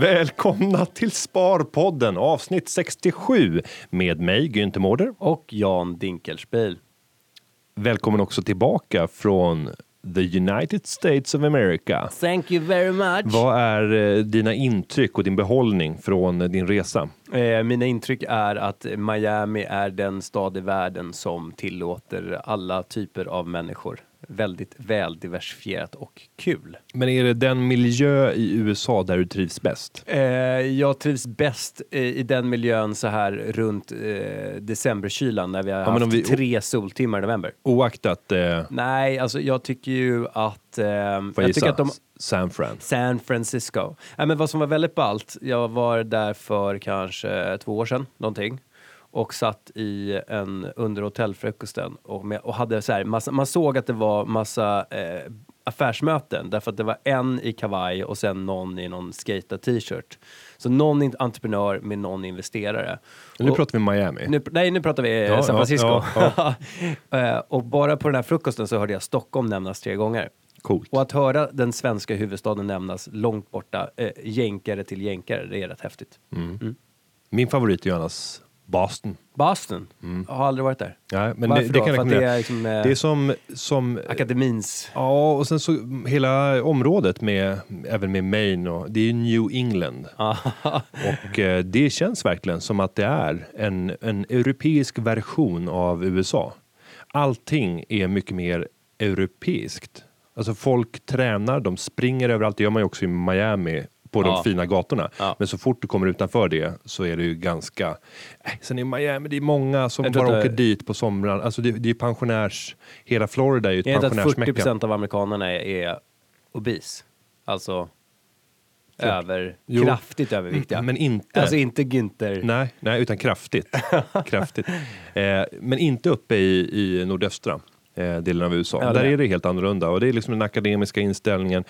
Välkomna till Sparpodden avsnitt 67 med mig Günther Mårder. Och Jan Dinkelspiel. Välkommen också tillbaka från the United States of America. Thank you very much. Vad är eh, dina intryck och din behållning från eh, din resa? Eh, mina intryck är att Miami är den stad i världen som tillåter alla typer av människor. Väldigt väl diversifierat och kul. Men är det den miljö i USA där du trivs bäst? Eh, jag trivs bäst eh, i den miljön så här runt eh, decemberkylan när vi har Ja, haft vi- tre soltimmar i november. Oaktat, eh, Nej, alltså jag tycker ju att... Eh, jag gissa, tycker att de, San Fran. San Francisco. Nej, men vad som var väldigt ballt, jag var där för kanske två år sedan, någonting. Och satt i en, under hotellfrukosten och, med, och hade så här, massa, man såg att det var massa eh, affärsmöten därför att det var en i kavaj och sen någon i någon skata t-shirt. Så någon entreprenör med någon investerare. Nu Och- pratar vi Miami. nu, nej, nu pratar vi eh, Ja, San ja, Francisco. ja, Eh, och bara på den här frukosten så hörde jag Stockholm nämnas tre gånger. Coolt. Och att höra den svenska huvudstaden nämnas långt borta, eh, jänkare till jänkare, det är rätt häftigt. Min favorit är Boston. Boston, jag har aldrig varit där. Nej, men Varför det, det då? kan jag att det rekommendera. är liksom, eh, Det är som, som Akademins... Ja, och sen så hela området med, även med Maine och det är ju New England. Och eh, det känns verkligen som att det är en, en europeisk version av USA. Allting är mycket mer europeiskt. Alltså folk tränar, de springer överallt, det gör man ju också i Miami på Ja. de fina gatorna. Ja. Men så fort du kommer utanför det så är det ju ganska... Äh, sen i Miami, det är många som bara åker dit på somrarna. Alltså det, det är pensionärs... Hela Florida är ju ett 40 pensionärsmecka. procent av amerikanerna är, är obese. Alltså över, Jo. kraftigt överviktiga. Men inte... Alltså inte Günther. Nej, nej, utan kraftigt. kraftigt. Eh, men inte uppe i, i nordöstra eh, delen av USA. Ja, Där är. är det helt annorlunda och det är liksom den akademiska inställningen.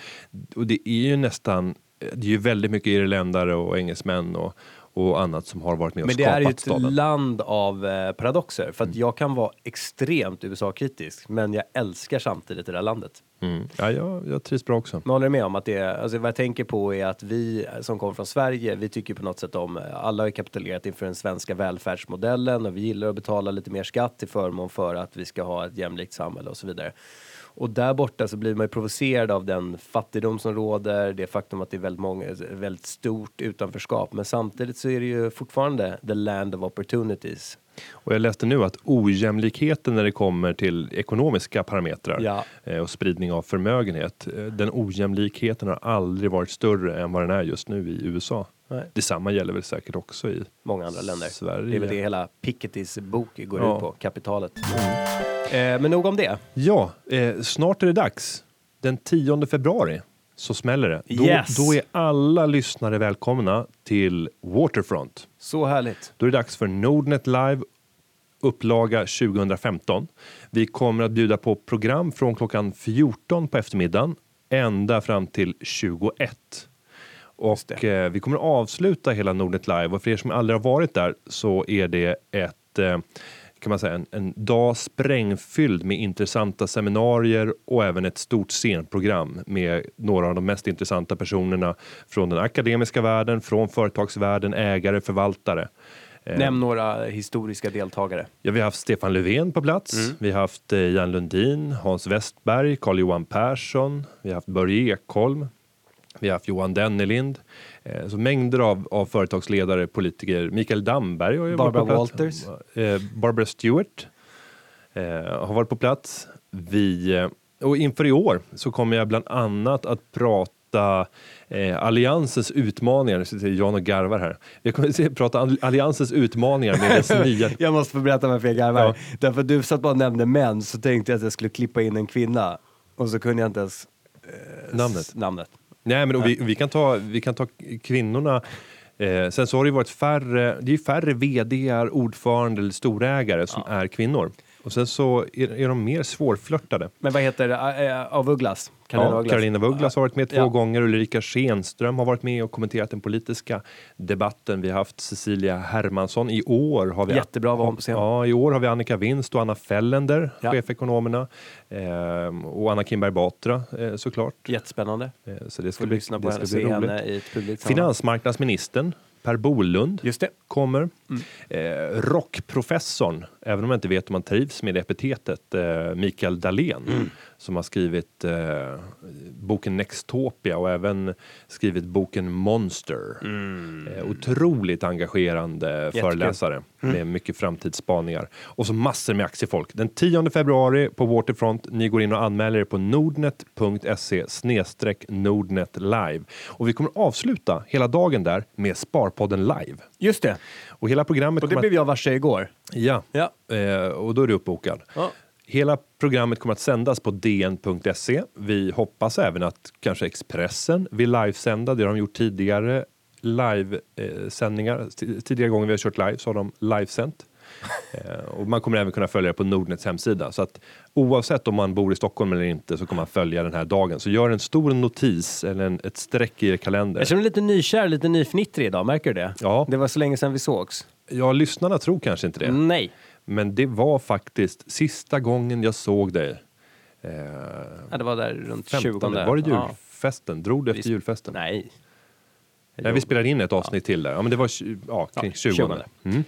Och det är ju nästan, det är ju väldigt mycket irländare och engelsmän och, och annat som har varit med och Men det är ju skapat ett staden. land av eh, paradoxer. För att jag kan vara extremt USA-kritisk, men jag älskar samtidigt det där landet. Mm. Ja, jag, jag trivs bra också. Men håller du med om att det alltså vad jag tänker på är att vi som kommer från Sverige, vi tycker på något sätt om, alla har kapitulerat inför den svenska välfärdsmodellen och vi gillar att betala lite mer skatt till förmån för att vi ska ha ett jämlikt samhälle och så vidare. Och där borta så blir man ju provocerad av den fattigdom som råder, det faktum att det är väldigt, många, väldigt stort utanförskap. Men samtidigt så är det ju fortfarande the land of opportunities. Och jag läste nu att ojämlikheten när det kommer till ekonomiska parametrar Ja. eh, och spridning av förmögenhet, eh, den ojämlikheten har aldrig varit större än vad den är just nu i USA. Nej. Detsamma gäller väl säkert också i Många andra länder. Sverige. Det är väl det hela Pikettys bok går Ja. ut på, kapitalet. Eh, men nog om det. Ja, eh, snart är det dags. Den 10 februari så smäller det. Då, Yes. då är alla lyssnare välkomna till Waterfront. Så härligt. Då är det dags för Nordnet Live upplaga 2015. Vi kommer att bjuda på program från klockan 14 på eftermiddagen ända fram till 21. Och eh, vi kommer att avsluta hela Nordnet Live och för er som aldrig har varit där så är det ett eh, kan man säga en, en dag sprängfylld med intressanta seminarier och även ett stort scenprogram med några av de mest intressanta personerna från den akademiska världen, från företagsvärlden, ägare, förvaltare. Eh, Nämn några historiska deltagare. Ja, vi har haft Stefan Löfven på plats. Mm. Vi har haft eh, Jan Lundin, Hans Westberg, Carl-Johan Persson. Vi har haft Börje Ekholm. Vi har haft Johan Dennelind. Eh, så mängder av, av företagsledare, politiker. Mikael Damberg har ju varit Barbara på plats. Walters. Eh, Barbara Stewart eh, har varit på plats. Vi, och inför i år så kommer jag bland annat att prata eh, Alliansens utmaningar. Nu sitter Jan och garvar här. Vi kommer att prata all- Alliansens utmaningar med dess nya Jag måste få berätta varför jag garvar. Ja. Därför att du satt bara och nämnde män så tänkte jag att jag skulle klippa in en kvinna. Och så kunde jag inte ens eh, Namnet. namnet. Nej, men vi, vi, kan ta, vi kan ta kvinnorna. Eh, sen så har det ju varit färre, det är färre vd, ordförande eller storägare som är kvinnor. Och sen så är, är de mer svårflörtade. Men vad heter det? Äh, av Ugglas? Carolina Ja, Ugglas. Karolina af Ugglas har varit med två Ja. gånger. Ulrika Schenström har varit med och kommenterat den politiska debatten. Vi har haft Cecilia Hermansson. I år har vi Jättebra vara hon på scen. Ja, i år har vi Annika Winst och Anna Fällender, Ja. chefekonomerna. Ehm, och Anna Kinberg Batra eh, såklart. Jättespännande. Eh, så det ska Får bli, lyssna på det henne, ska bli roligt. henne sammanhang. Finansmarknadsministern Per Bolund Just det. kommer. Mm. Eh, rockprofessorn, även om jag inte vet om man trivs med det epitetet, eh, Mikael Dahlén Mm. som har skrivit eh, boken Nextopia och även skrivit boken Monster. Eh, otroligt engagerande föreläsare med mycket framtidsspaningar. Och så massor med aktiefolk. Den 10 februari på Waterfront. Ni går in och anmäler er på nordnet.se Nordnet live. Och vi kommer avsluta hela dagen där med Sparpodden live. Just det. Och hela programmet Och det blev jag varse igår. Ja, Ja. eh, och då är du uppbokad. Ja. Hela programmet kommer att sändas på dn.se. Vi hoppas även att kanske Expressen vill livesända. Det har de gjort tidigare. Livesändningar. Tidigare gånger vi har kört live så har de livesänt. Eh, och man kommer även kunna följa det på Nordnets hemsida. Så att oavsett om man bor i Stockholm eller inte så kommer man följa den här dagen. Så gör en stor notis eller en, ett streck i er kalender. Jag känner mig lite nykär, lite nyfnittrig idag. Märker du det? Ja. Det var så länge sedan vi sågs. Ja, lyssnarna tror kanske inte det. Nej. Men det var faktiskt sista gången jag såg dig. Eh, Ja, det var där runt 15, 20. var det Ja. julfesten? Drog du efter Vi- julfesten? Nej. Nej, vi spelade in ett avsnitt till där. Ja, men det var ja, kring Ja, 20. 20. Mm.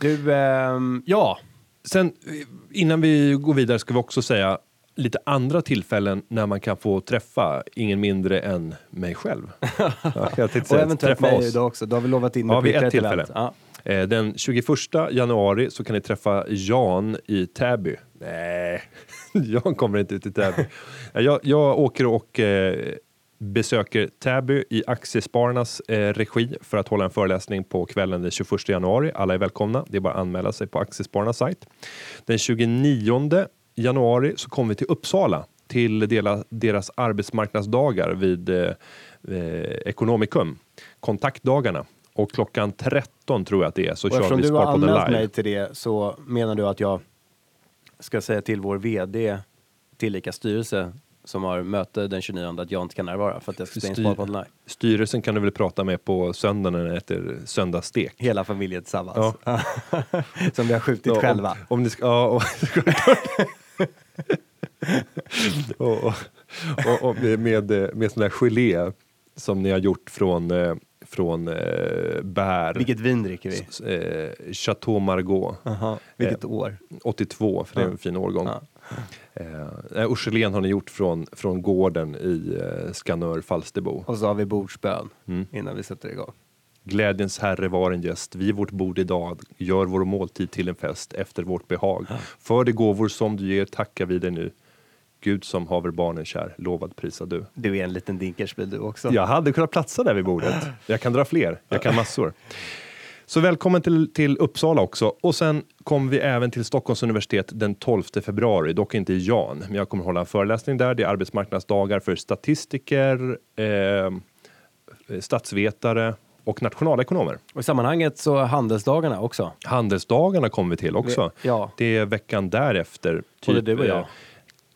Du, ehm, ja. Sen eh, innan vi går vidare ska vi också säga lite andra tillfällen när man kan få träffa ingen mindre än mig själv. Ja, jag tänkte Och säga, eventuellt träffa mig oss. idag också. Då har vi lovat in Ja, vid ett tillfälle. Ja. Eh, Den 21 januari så kan ni träffa Jan i Täby. Nej, Jan kommer inte ut till Täby. Ja, Jag, jag åker och eh, besöker Täby i Aktiespararnas eh, regi för att hålla en föreläsning på kvällen den 21 januari. Alla är välkomna. Det är bara att anmäla sig på Aktiespararnas sajt. Den 29 januari så kommer vi till Uppsala till dela, deras arbetsmarknadsdagar vid eh, eh, Ekonomikum. Kontaktdagarna. Och klockan 13 tror jag att det är så Och kör eftersom vi du har Sparpodden anmält live. mig till det så menar du att jag ska säga till vår VD, tillika styrelse, som har möte den 29 att jag inte kan närvara för att jag ska in Styr- live. Styrelsen kan du väl prata med på söndagen när det äter söndagsstek. Hela familjen tillsammans. som vi har skjutit Ja, själva. Om, om ni ska, ja, och, och, och, och, med, med, sån där gelé som ni har gjort från, eh, från eh, bär. Vilket vin dricker vi? S- Eh, Chateau Margaux. Aha. Vilket år? 82, för det är en Ja. fin årgång. Ja. Eh, och gelén har ni gjort från, från gården i eh, Skanör Falsterbo. Och så har vi bordsbön Mm. innan vi sätter igång. Glädjens herre var en gäst, vid vårt bord idag gör vår måltid till en fest efter vårt behag. För de gåvor som du ger tackar vi dig nu. Gud som haver barnen kär, lovad prisa du. Du är en liten dinkersbil du också. Jag hade kunnat platsa där vid bordet. Jag kan dra fler, jag kan massor. Så välkommen till, till Uppsala också. Och sen kommer vi även till Stockholms universitet den 12 februari, dock inte i Jan. Men jag kommer hålla en föreläsning där. Det är arbetsmarknadsdagar för statistiker, eh, statsvetare och nationalekonomer. Och i sammanhanget så handelsdagarna också. Handelsdagarna kommer vi till också. Ja. Det är veckan därefter. Både du och jag. eh,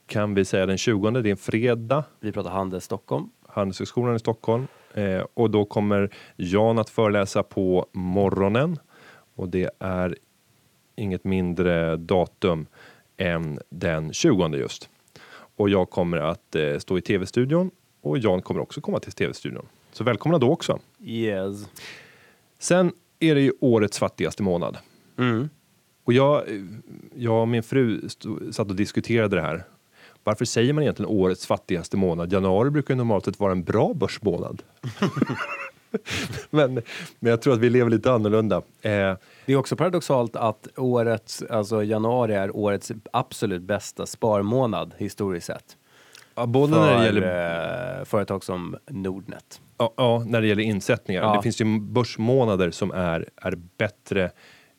Kan vi säga den 20, det är en fredag. Vi pratar Handels Stockholm. Handelshögskolan i Stockholm. Eh, och då kommer Jan att föreläsa på morgonen. Och det är inget mindre datum än den 20 just. Och jag kommer att eh, stå i tv-studion och Jan kommer också komma till tv-studion. Så välkomna då också. Yes. Sen är det ju årets fattigaste månad. Mm. Och jag, jag och min fru stod, satt och diskuterade det här. Varför säger man egentligen årets fattigaste månad? Januari brukar ju normalt sett vara en bra börsmånad. men, men jag tror att vi lever lite annorlunda. Eh, Det är också paradoxalt att årets, alltså januari är årets absolut bästa sparmånad historiskt sett. ja, både För när det gäller, eh, företag som Nordnet. ja, ja, när det gäller insättningar. Ja. Det finns ju börsmånader som är, är bättre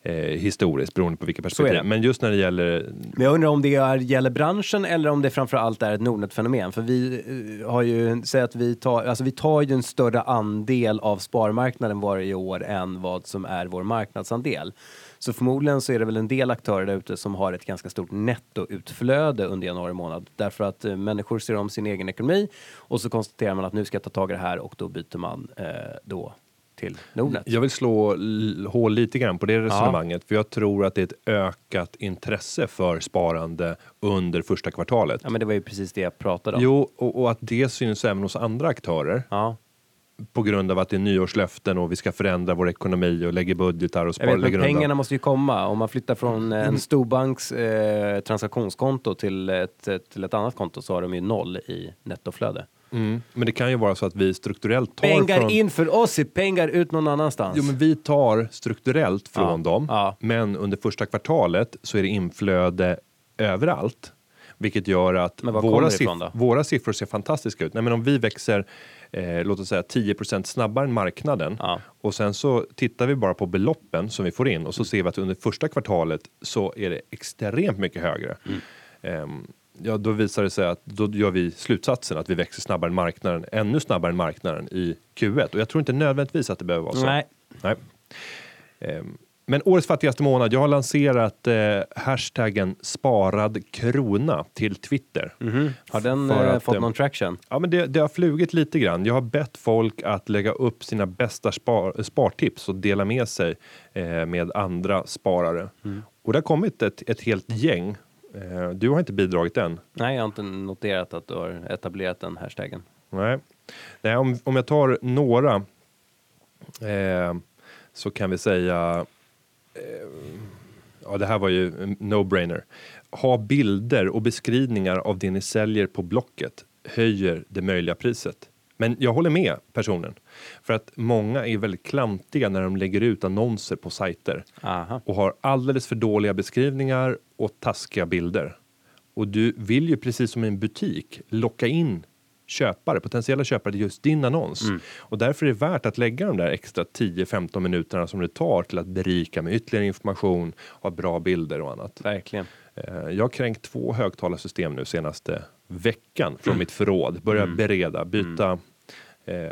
eh, historiskt beroende på vilka det. perspektiv. Men just när det gäller Men jag undrar om det är, gäller branschen eller om det framför allt är ett Nordnet-fenomen. För vi eh, har ju, säg att vi tar, alltså vi tar ju en större andel av sparmarknaden varje år än vad som är vår marknadsandel. Så förmodligen så är det väl en del aktörer där ute som har ett ganska stort nettoutflöde under januari månad. Därför att eh, människor ser om sin egen ekonomi och så konstaterar man att nu ska jag ta tag i det här och då byter man eh, då till Nordnet. Jag vill slå hål lite grann på det resonemanget, för jag tror att det är ett ökat intresse för sparande under första kvartalet. Ja men det var ju precis det jag pratade om. Jo, och, och att det syns även hos andra aktörer Ja. på grund av att det är nyårslöften och vi ska förändra vår ekonomi och lägger budgetar och Jag spar, vet, pengarna måste ju komma. Om man flyttar från en storbanks eh, transaktionskonto till ett, ett, till ett annat konto så har de ju noll i nettoflöde. Mm. Men det kan ju vara så att vi strukturellt tar Pengar från... in för oss är pengar ut någon annanstans. Jo, men vi tar strukturellt från Ja, dem, ja. men under första kvartalet så är det inflöde överallt. Vilket gör att våra, då? våra siffror ser fantastiska ut. Nej, men om vi växer, eh, låt oss säga 10% snabbare än marknaden Ja. och sen så tittar vi bara på beloppen som vi får in och så ser vi att under första kvartalet så är det extremt mycket högre. Mm. Ehm, ja, då visar det sig att då gör vi slutsatsen att vi växer snabbare än marknaden, ännu snabbare än marknaden i Q1 och jag tror inte nödvändigtvis att det behöver vara så. Nej. Nej. Ehm, Men årets fattigaste månad, jag har lanserat eh, hashtaggen sparad krona till Twitter. Mhm. Har den eh, att, fått eh, någon traction? Ja, men det, det har flugit lite grann. Jag har bett folk att lägga upp sina bästa spar, spartips och dela med sig eh, med andra sparare. Mm. Och det har kommit ett, ett helt gäng. Eh, du har inte bidragit än. Nej, jag har inte noterat att du har etablerat den hashtaggen. Nej, Nej om, om jag tar några eh, så kan vi säga eh, Ja, det här var ju no-brainer. Ha bilder och beskrivningar av det ni säljer på Blocket höjer det möjliga priset. Men jag håller med personen för att många är väldigt klantiga när de lägger ut annonser på sajter Aha. och har alldeles för dåliga beskrivningar och taskiga bilder. Och du vill ju precis som i en butik locka in köpare, potentiella köpare till just din annons. Och därför är det värt att lägga de där extra 10-15 minuterna som det tar till att berika med ytterligare information, ha bra bilder och annat. Verkligen. Eh, Jag har kränkt två högtalarsystem nu senaste veckan från mitt förråd. Börja bereda, byta, eh,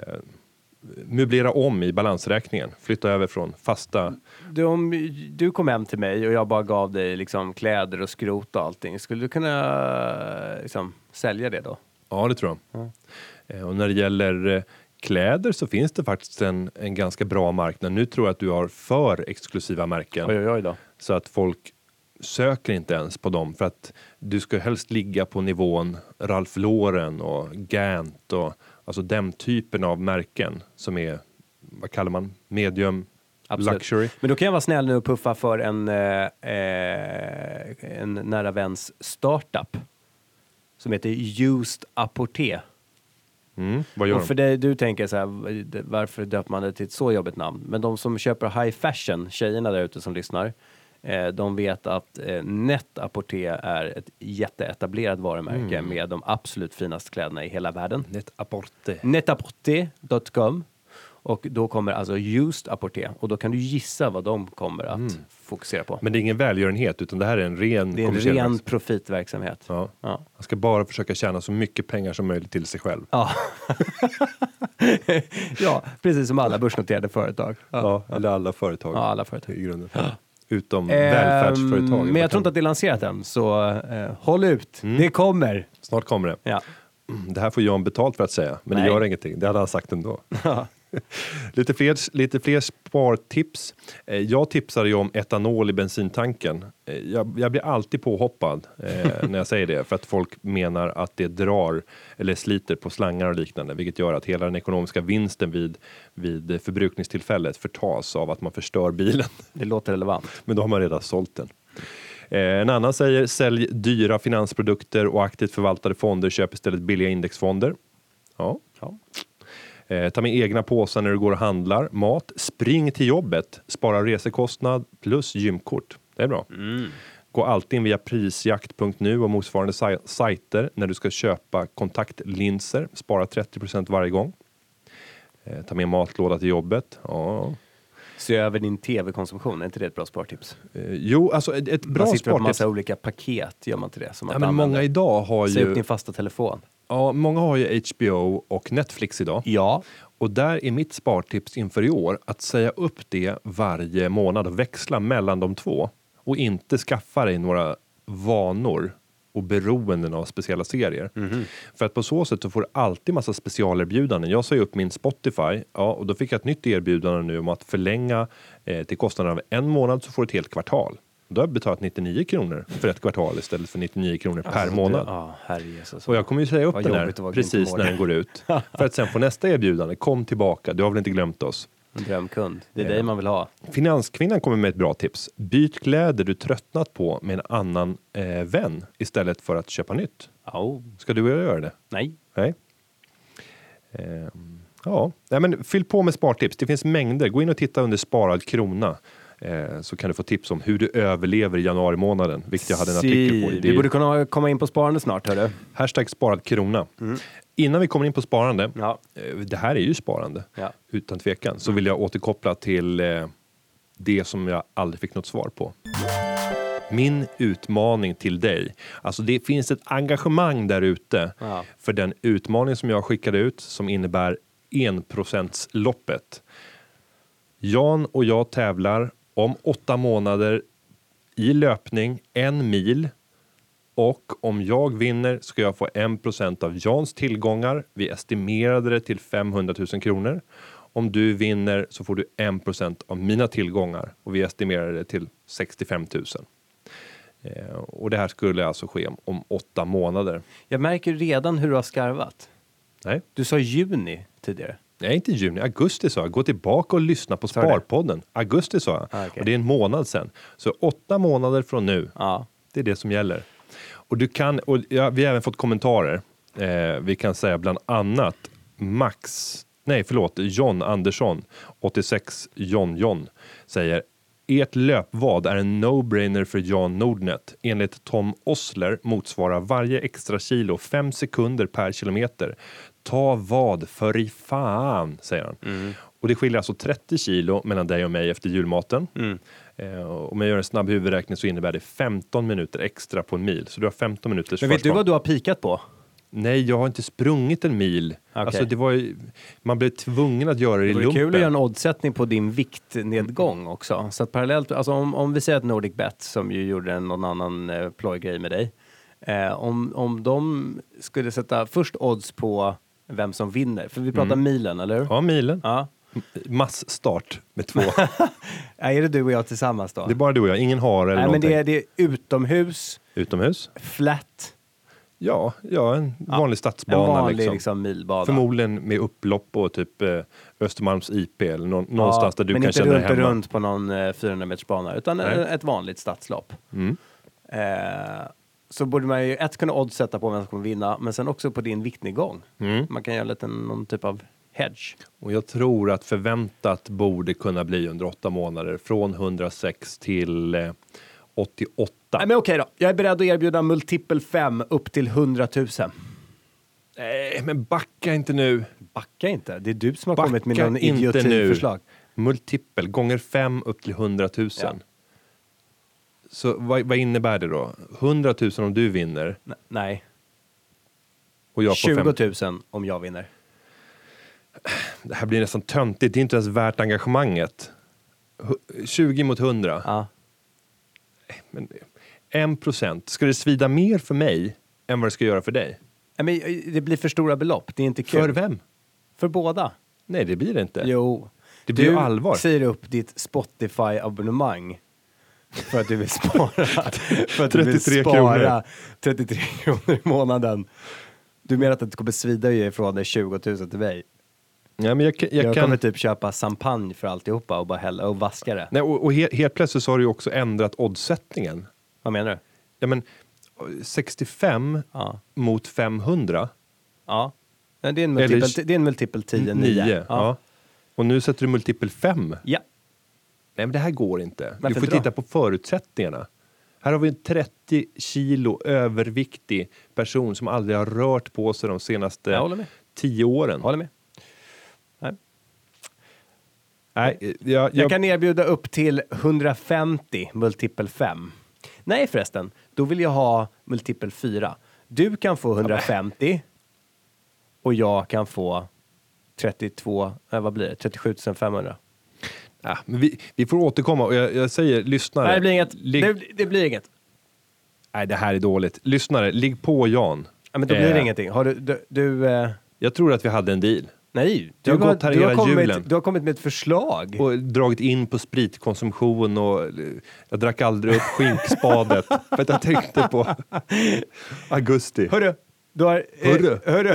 möblera om i balansräkningen, flytta över från fasta Du, om du kom hem till mig och jag bara gav dig liksom kläder och skrot och allting. Skulle du kunna liksom, sälja det då? Ja, det tror jag. Eh, Och när det gäller eh, kläder så finns det faktiskt en, en ganska bra marknad. Nu tror jag att du har för exklusiva märken Oj, oj, oj så att folk söker inte ens på dem för att du ska helst ligga på nivån Ralph Lauren och Gant och alltså den typen av märken som är, vad kallar man, medium Absolut. luxury. Men då kan jag vara snäll nu och puffa för en, eh, eh, en nära väns startup. Som heter Used Apporté. Mm, vad gör Och för det, du tänker så här, varför döper man det till ett så jobbigt namn? Men de som köper high fashion, tjejerna där ute som lyssnar, de vet att eh, Net Apporté är ett jätteetablerat varumärke Mm. med de absolut finaste kläderna i hela världen. Net apporte. Netaporté.com och då kommer alltså Used Apporté och då kan du gissa vad de kommer att fokusera på. Mm. Men det är ingen välgörenhet utan det här är en ren det är en ren verksamhet. profitverksamhet. Ja. Ja. Han ska bara försöka tjäna så mycket pengar som möjligt till sig själv. Ja. ja, precis som alla börsnoterade företag. Ja, eller alla företag. Ja, alla företag. I grunden. Utom Ehm, välfärdsföretag. Men jag tror inte att det är lanserat än, så eh, håll ut. Mm. Det kommer. Snart kommer det. Ja. Mm, Det här får Jan betalt för att säga, men Nej. det gör ingenting. Det hade han sagt ändå. lite, fler, lite fler spartips. Eh, Jag tipsade ju om etanol i bensintanken. Eh, Jag, jag blir alltid påhoppad eh, när jag säger det för att folk menar att det drar eller sliter på slangar och liknande, vilket gör att hela den ekonomiska vinsten vid, vid förbrukningstillfället förtas av att man förstör bilen. Det låter relevant. Men då har man redan sålt den. En annan säger sälj dyra finansprodukter och aktivt förvaltade fonder, köp istället billiga indexfonder. Ja. Ja. Eh, ta med egna påsar när du går och handlar mat. Spring till jobbet, spara resekostnad plus gymkort. Det är bra. Gå alltid in via prisjakt.nu och motsvarande saj- sajter när du ska köpa kontaktlinser. Spara 30% varje gång. Eh, ta med matlåda till jobbet. Ja. Se över din tv-konsumtion, är inte det ett bra spartips? Eh, jo, alltså ett, ett bra man sitter på spartips. massa olika paket, gör man inte det? Som Ja, men många idag har Säg upp ju, din fasta telefon. Ja, många har ju HBO och Netflix idag. Ja. Och där är mitt spartips inför i år att säga upp det varje månad och växla mellan de två. Och inte skaffa dig några vanor och beroenden av speciella serier. För att på så sätt så får du alltid massa specialerbjudanden. Jag sa upp min Spotify ja, och då fick jag ett nytt erbjudande nu om att förlänga eh, till kostnaden av en månad så får du ett helt kvartal. Då har jag betalat 99 kronor för ett kvartal istället för 99 kronor per Alltså, månad. Du, ja, herrejessus. Och jag kommer ju säga upp den här precis när den går ut. för att sen få nästa erbjudande. Kom tillbaka, du har väl inte glömt oss? En drömkund. Det är Ja. dig man vill ha. Finanskvinnan kommer med ett bra tips. Byt kläder du tröttnat på med en annan eh, vän istället för att köpa nytt. Oh. Ska du och jag göra det? Nej. Nej. Ehm, ja, Nej, men fyll på med spartips. Det finns mängder. Gå in och titta under sparad krona. Eh, så kan du få tips om hur du överlever i januari månaden, vilket jag hade en artikel på. det- Vi borde kunna komma in på sparande snart, hörru. Hashtag sparad krona. Innan vi kommer in på sparande, Ja. eh, det här är ju sparande Ja. utan tvekan, så vill jag återkoppla till eh, det som jag aldrig fick något svar på. Min utmaning till dig, alltså det finns ett engagemang där ute Ja. för den utmaning som jag skickade ut som innebär 1%-loppet. Jan och jag tävlar om åtta månader i löpning, en mil och om jag vinner ska jag få 1% av Jans tillgångar. Vi estimerade det till 500 000 kronor. Om du vinner så får du 1% av mina tillgångar och vi estimerade det till 65 000. Eh, och det här skulle alltså ske om, om åtta månader. Jag märker redan hur du har skarvat. Nej, Du sa juni tidigare. Nej inte juni, augusti sa jag. Gå tillbaka och lyssna på? Sparpodden. Augusti sa jag. Ah, okej. Och det är en månad sedan. Så åtta månader från nu. Ja. Det är det som gäller. Och du kan, och ja, vi har även fått kommentarer. Eh, vi kan säga bland annat Max, nej förlåt, John Andersson, 86 John John, säger ert löpvad är en no-brainer för Jan Nordnet. Enligt Tom Osler motsvarar varje extra kilo 5 sekunder per kilometer. Ta vad för i fan, säger han. Och det skiljer alltså 30 kilo mellan dig och mig efter julmaten. Eh, och om jag gör en snabb huvudräkning så innebär det 15 minuter extra på en mil. Så du har 15 minuters Men vet du försprång. vad du har pikat på? Nej, jag har inte sprungit en mil. Okej. Alltså, det var ju, man blev tvungen att göra det, Det i lumpen. kul att göra en oddsättning på din viktnedgång också. Så att parallellt, alltså om, om vi säger att Nordic Bet, som ju gjorde någon annan eh, plojgrej med dig, eh, om, om de skulle sätta först odds på vem som vinner, för vi pratar milen, eller hur? Ja, milen. Ja. Massstart med två. Ja, Är det du och jag tillsammans då? det är bara du och jag, ingen har eller Nej, men någonting. det är, det är utomhus, Utomhus? flat, Ja, ja en vanlig en stadsbana. vanlig liksom. liksom. milbana. Förmodligen med upplopp och typ eh, Östermalms IP eller nå- någonstans där du men kan inte känna dig runt, hemma. runt på någon eh, 400 meters bana, utan Nej. eh, ett vanligt stadslopp. Mm. Eh, så borde man ju ett kunna oddsätta på vem som kommer vinna, men sen också på din viktnedgång. Mm. Man kan göra lite någon typ av hedge. Och jag tror att förväntat borde kunna bli under åtta månader från 106 till eh, 88. Nej, men okej då. Jag är beredd att erbjuda multipel 5 upp till 100 000. Nej, men backa inte nu. Backa inte. Det är du som har Backa kommit med någon idiotiförslag. Multipel gånger 5 upp till 100 000. Ja. Så vad, vad innebär det då? 100 000 om du vinner N- Nej, och jag får 20 5. 000 om jag vinner. Det här blir nästan töntigt. Det är inte ens värt engagemanget. Hu- 20 mot 100. Ja. Men 1 procent. Ska det svida mer för mig än vad det ska göra för dig? Nej, men eh, det blir för stora belopp. Det är inte kul. För vem? För båda. Nej, det blir det inte. Jo. Det blir du ju allvar. säger upp ditt Spotify-abonnemang för att du vill spara, för att du vill 33 spara kronor. 33 kronor i månaden. Du menar att det kommer svida ju ifrån det 20 000 till mig? Ja, men jag, jag Jag, kan... kommer typ köpa champagne för alltihopa och bara hälla och vaska det. Nej, och, och helt, helt plötsligt så har du också ändrat oddsättningen. Vad menar du? Ja, men 65 Ja. mot 500. Ja. Ja, Det är en Eller multipel, det är en multipel 10, 9. 9. Ja. Och nu sätter du multipel 5. ja. Nej, men det här går inte. Varför du får då? titta på förutsättningarna. Här har vi en 30 kilo överviktig person som aldrig har rört på sig de senaste håller med. 10 åren. Jag håller med. Nej. Nej, jag, jag, Jag kan erbjuda upp till 150 multipel 5. Nej förresten, då vill jag ha multipel 4. Du kan få 150 och jag kan få 32, äh, vad blir det? 37 500. Ja, men vi, vi får återkomma och jag, jag säger lyssnare. Nej, det blir inget. Ligg, Det, det blir inget. Nej, det här är dåligt. Lyssnare, ligg på Jan. Ja, men då blir det Eh, ingenting. Har du, du, du eh, Jag tror att vi hade en deal. nej, Du har gått här du, har kommit, julen. du har kommit med ett förslag. Och dragit in på spritkonsumtion och eh, jag drack aldrig upp skinkspadet för att jag tänkte på augusti. Hörru, du har... eh, Hörru. hörru,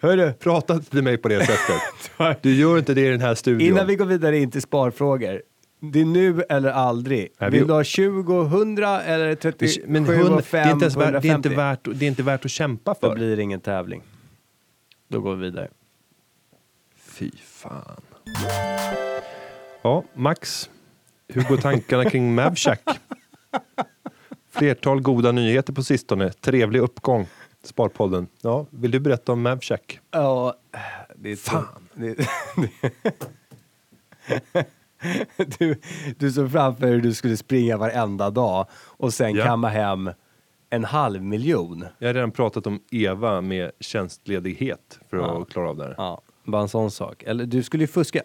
hörru. Prata inte till mig på det sättet. Du gör inte det i den här studion. Innan vi går vidare in till sparfrågor. Det är nu eller aldrig. Nej, vi- Vill du ha 20, 100 eller 37, Men det, är inte värt, det, är inte 150? värt, det är inte värt att kämpa Då för. blir det ingen tävling. Då går vi vidare. Fy fan. Ja, Max. Hur går tankarna kring Mavshack? Flertal goda nyheter på sistone. Trevlig uppgång. Sparpodden. Ja, vill du berätta om Mavshack? Ja, det är Fan. Det, du, du såg framför hur du skulle springa varenda dag och sen Ja. kamma hem en halv miljon. Jag har redan pratat om Eva med tjänstledighet för Ja. att klara av det här. Ja, bara en sån sak. Eller du skulle ju fuska.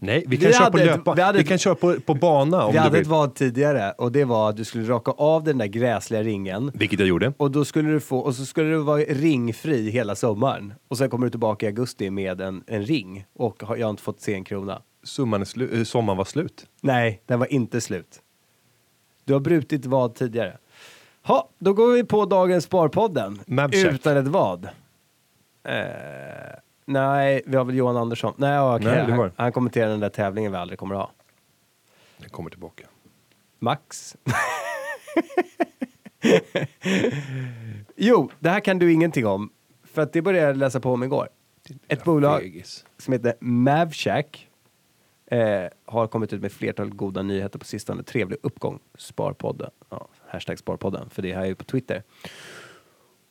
Nej, vi Vi kan köra på löpa. vi hade vi kan köra på, på bana om Vi du hade vill. ett vad tidigare och det var att du skulle raka av den där gräsliga ringen Vilket jag gjorde. och då skulle du få, och så skulle du vara ringfri hela sommaren. Och sen kommer du tillbaka i augusti med en, en ring och har, jag har inte fått se en krona. Summan slu- eh, sommaren var slut. Nej, den var inte slut. Du har brutit vad tidigare. Ha, då går vi på dagens Sparpodden. Utan ett vad. Eh, nej, vi har väl Johan Andersson. Nej, okej. Nej, det var han, det. han kommenterar den där tävlingen vi aldrig kommer att ha. Den kommer tillbaka. Max. jo, det här kan du ingenting om. För att det började jag läsa på om igår. Ett bolag Fegis. som heter Mavshack eh, har kommit ut med flertal goda nyheter på sistone. Trevlig uppgång. Sparpodden. Ja, hashtag Sparpodden, för det här är ju på Twitter.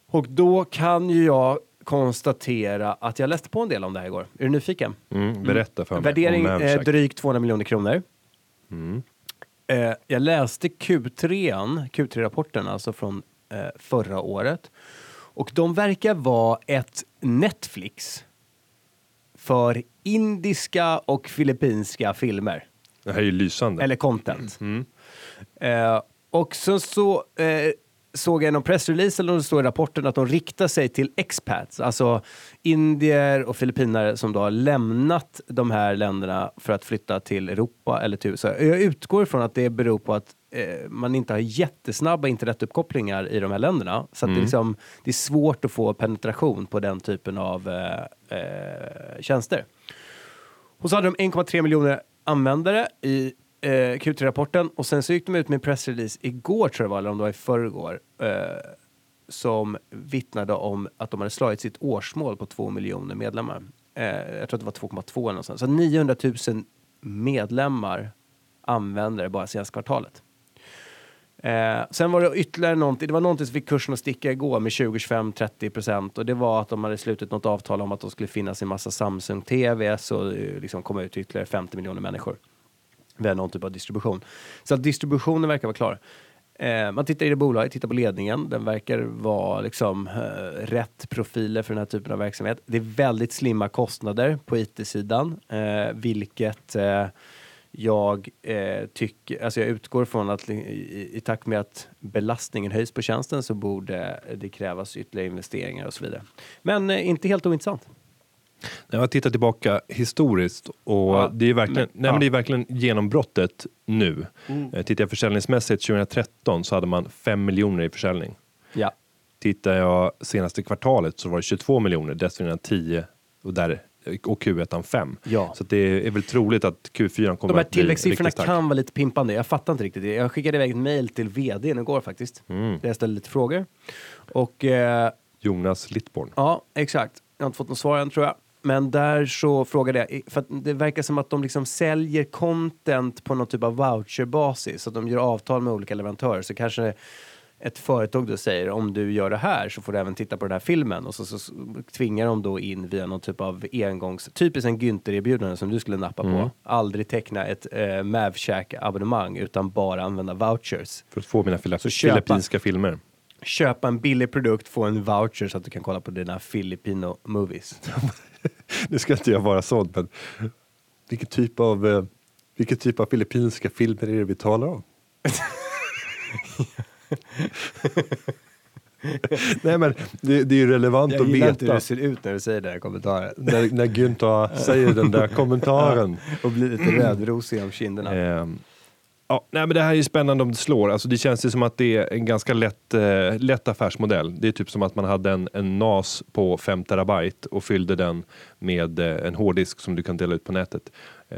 Och då kan ju jag konstatera att jag läste på en del om det här igår. Är du nyfiken? Mm, berätta för mig. Värdering om eh, drygt 200 miljoner kronor. Mm. Eh, jag läste Q3, Q3-rapporten alltså från eh, förra året. Och de verkar vara ett Netflix för indiska och filippinska filmer. Det här är ju lysande. Eller content. Mm. Eh, och så, så eh, såg jag någon pressrelease eller det står i rapporten att de riktar sig till expats, alltså indier och filippinare som då har lämnat de här länderna för att flytta till Europa eller till USA. Jag utgår från att det beror på att eh, man inte har jättesnabba internetuppkopplingar i de här länderna. Så att det, är liksom, det är svårt att få penetration på den typen av eh, eh, tjänster. Och så hade de 1,3 miljoner användare i eh, Q3-rapporten och sen så gick de ut med en pressrelease igår tror jag det var, eller om det var i förrgår, eh, som vittnade om att de hade slagit sitt årsmål på 2 miljoner medlemmar. Eh, jag tror att det var 2,2 eller någonstans. Så 900 000 medlemmar användare bara senaste kvartalet. Eh, sen var det ytterligare någonting, det var någonting som fick kursen att sticka igår med 20, 25, 30 procent och det var att de hade slutit något avtal om att de skulle finnas i massa Samsung TVs och eh, liksom komma ut till ytterligare 50 miljoner människor. Via någon typ av distribution. Så att distributionen verkar vara klar. Eh, man tittar i det bolaget, tittar på ledningen. Den verkar vara liksom eh, rätt profiler för den här typen av verksamhet. Det är väldigt slimma kostnader på IT-sidan, eh, vilket eh, jag eh, tycker, alltså jag utgår från att i, i, i takt med att belastningen höjs på tjänsten så borde det krävas ytterligare investeringar och så vidare. Men eh, inte helt ointressant. Jag har tittat tillbaka historiskt och Ja, det, är verkligen, men- nej, ja. men det är verkligen genombrottet nu. Mm. Eh, Tittar jag försäljningsmässigt 2013 så hade man 5 miljoner i försäljning. Ja. Tittar jag senaste kvartalet så var det 22 miljoner, dessförinnan 10 och, där, och Q1 5. Ja. Så det är väl troligt att Q4 kommer De här att bli tillväxtsiffrorna riktigt stark. kan vara lite pimpande. Jag fattar inte riktigt det. Jag skickade iväg ett mail till vdn igår faktiskt. Mm. Där jag ställde lite frågor. Och eh, Jonas Littborn. ja, exakt. Jag har inte fått något svar än tror jag. Men där så frågade jag, för det verkar som att de liksom säljer content på någon typ av voucherbasis. Att de gör avtal med olika leverantörer. Så kanske ett företag då säger om du gör det här så får du även titta på den här filmen och så, så, så tvingar de då in via någon typ av engångs, typiskt en Günther-erbjudande som du skulle nappa Mm. på. Aldrig teckna ett eh, Mavshack-abonnemang utan bara använda vouchers. För att få mina Så köpa- filippinska filmer. Köpa en billig produkt, få en voucher så att du kan kolla på dina Filipino movies. Nu ska inte jag vara sån, men vilken typ av, eh, vilken typ av filippinska filmer är det vi talar om? Nej men det, det är ju relevant Jag att gillar inte hur veta det ser ut när du säger den här kommentaren. när, när Günther säger den där kommentaren. Och blir lite rödrosig om kinderna. Ehm, ja, nej, men det här är ju spännande om det slår. Alltså, det känns ju som att det är en ganska lätt, eh, lätt affärsmodell. Det är typ som att man hade en, en NAS på 5 terabyte och fyllde den med eh, en hårddisk som du kan dela ut på nätet. Eh,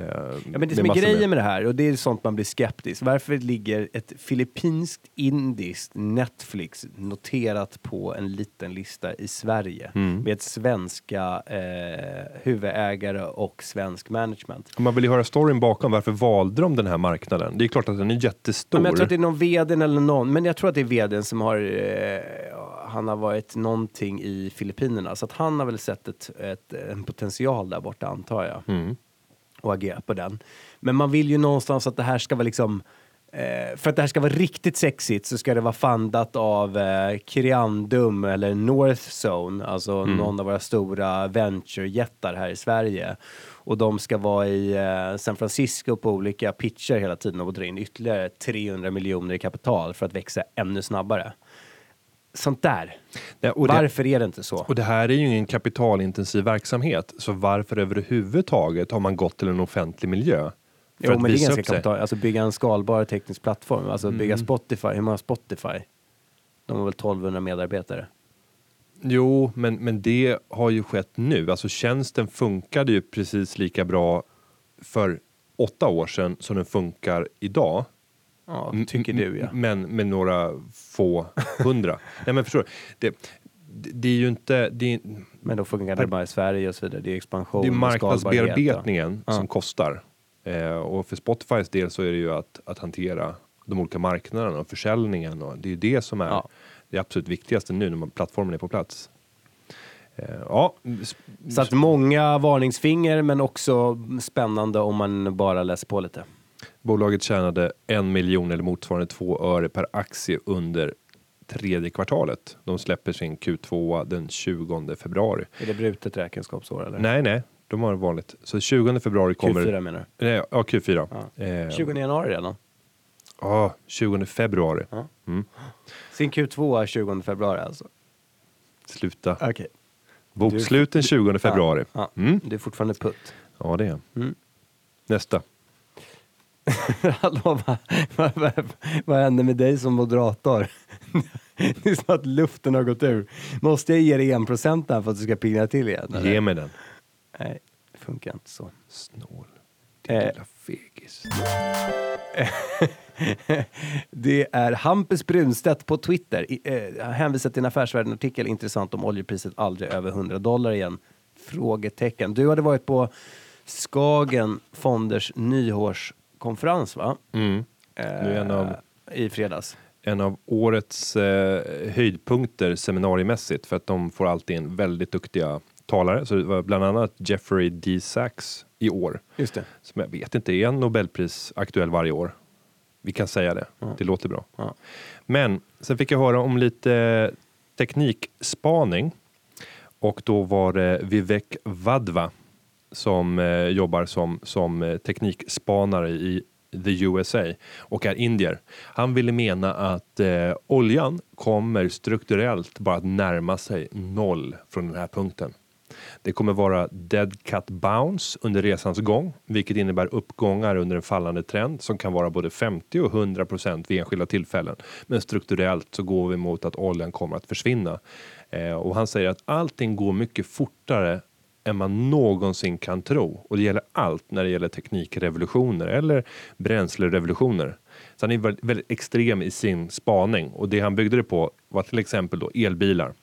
Ja, men det som är grejen med det här, och det är sånt man blir skeptisk. Varför ligger ett filippinskt indiskt Netflix noterat på en liten lista i Sverige Mm. med svenska eh, huvudägare och svensk management? Man vill ju höra storyn bakom, varför valde de den här marknaden? Det är klart att den är jättestor. Ja, men jag tror att det är någon vd eller någon, men jag tror att det är vdn som har, eh, han har varit någonting i Filippinerna, så att han har väl sett ett, ett, en potential där borta antar jag. Mm. Och agera på den. Men man vill ju någonstans att det här ska vara liksom eh, för att det här ska vara riktigt sexigt så ska det vara fundat av eh, Kiriandum eller North Zone, alltså någon av våra stora venture-jättar här i Sverige. Och de ska vara i eh, San Francisco på olika pitcher hela tiden och dra in ytterligare 300 miljoner i kapital för att växa ännu snabbare. Sånt där. Ja, och det- Varför är det inte så? Och det här är ju ingen kapitalintensiv verksamhet, så varför överhuvudtaget har man gått till en offentlig miljö? För Jo, att men det är ganska kapital. Alltså bygga en skalbar teknisk plattform. Alltså bygga Mm. Spotify. Hur många Spotify? De har väl 1200 medarbetare. Jo, men, men det har ju skett nu. Alltså tjänsten funkade ju precis lika bra för åtta år sedan som den funkar idag. Ja, tycker du ja. Men med några få hundra. Nej men förstår du, det, det, det är ju inte, det är, Men då funkar det bara i Sverige och så vidare. Det är expansion det är marknadsbearbetningen som kostar. Eh, och för Spotifys del så är det ju att, att hantera de olika marknaderna och försäljningen. Och det är ju det som är Ja. det absolut viktigaste nu när man, plattformen är på plats. Eh, Ja. Så att många varningsfinger men också spännande om man bara läser på lite. Bolaget tjänade en miljon eller motsvarande två öre per aktie under tredje kvartalet. De släpper sin Q2 den 20 februari. Är det brutet räkenskapsår eller? Nej, nej, de har vanligt. Så 20 februari kommer... Q4 menar Nej, ja, Q4. Ja. Eh, du? 20 januari redan. Ja, 20 februari. Ja. Mm. Sin Q2 är 20 februari alltså. Sluta. Okej. Bokslut den 20 februari. Ja. Mm. Du är fortfarande putt. Ja, det är Mm. Nästa. Hallå, vad, vad, vad, händer med dig som moderator? Det är som att luften har gått ur. Måste jag ge dig en procent där för att du ska pigna till igen? eller? Ge mig den. Nej, det funkar inte så. Snål. Din Eh. lilla fegis. Det är Hampus Brunstedt på Twitter. Eh, hänvisar till en Affärsvärlden-artikel. Intressant om oljepriset aldrig över 100 dollar igen. Frågetecken. Du hade varit på Skagen Fonders nyårskonferens va? Mm. Eh, en av- I fredags. En av årets eh, höjdpunkter seminariemässigt för att de får alltid in väldigt duktiga talare. Så det var bland annat Jeffrey D. Sachs i år. Just det. Som jag vet inte är en Nobelpris aktuell varje år. Vi kan säga det. Det låter bra. Ja. Men sen fick jag höra om lite teknikspaning och då var det Vivek Vadva som eh, jobbar som, som eh, teknikspanare i the USA och är indier. Han ville mena att eh, oljan kommer strukturellt bara att närma sig noll från den här punkten. Det kommer vara dead cut bounce under resans gång, vilket innebär uppgångar under en fallande trend som kan vara både 50 och 100 procent vid enskilda tillfällen. Men strukturellt så går vi mot att oljan kommer att försvinna. Eh, och han säger att allting går mycket fortare än man någonsin kan tro. Och det gäller allt när det gäller teknikrevolutioner eller bränslerevolutioner. Så han är väldigt, väldigt extrem i sin spaning och det han byggde det på var till exempel då elbilar.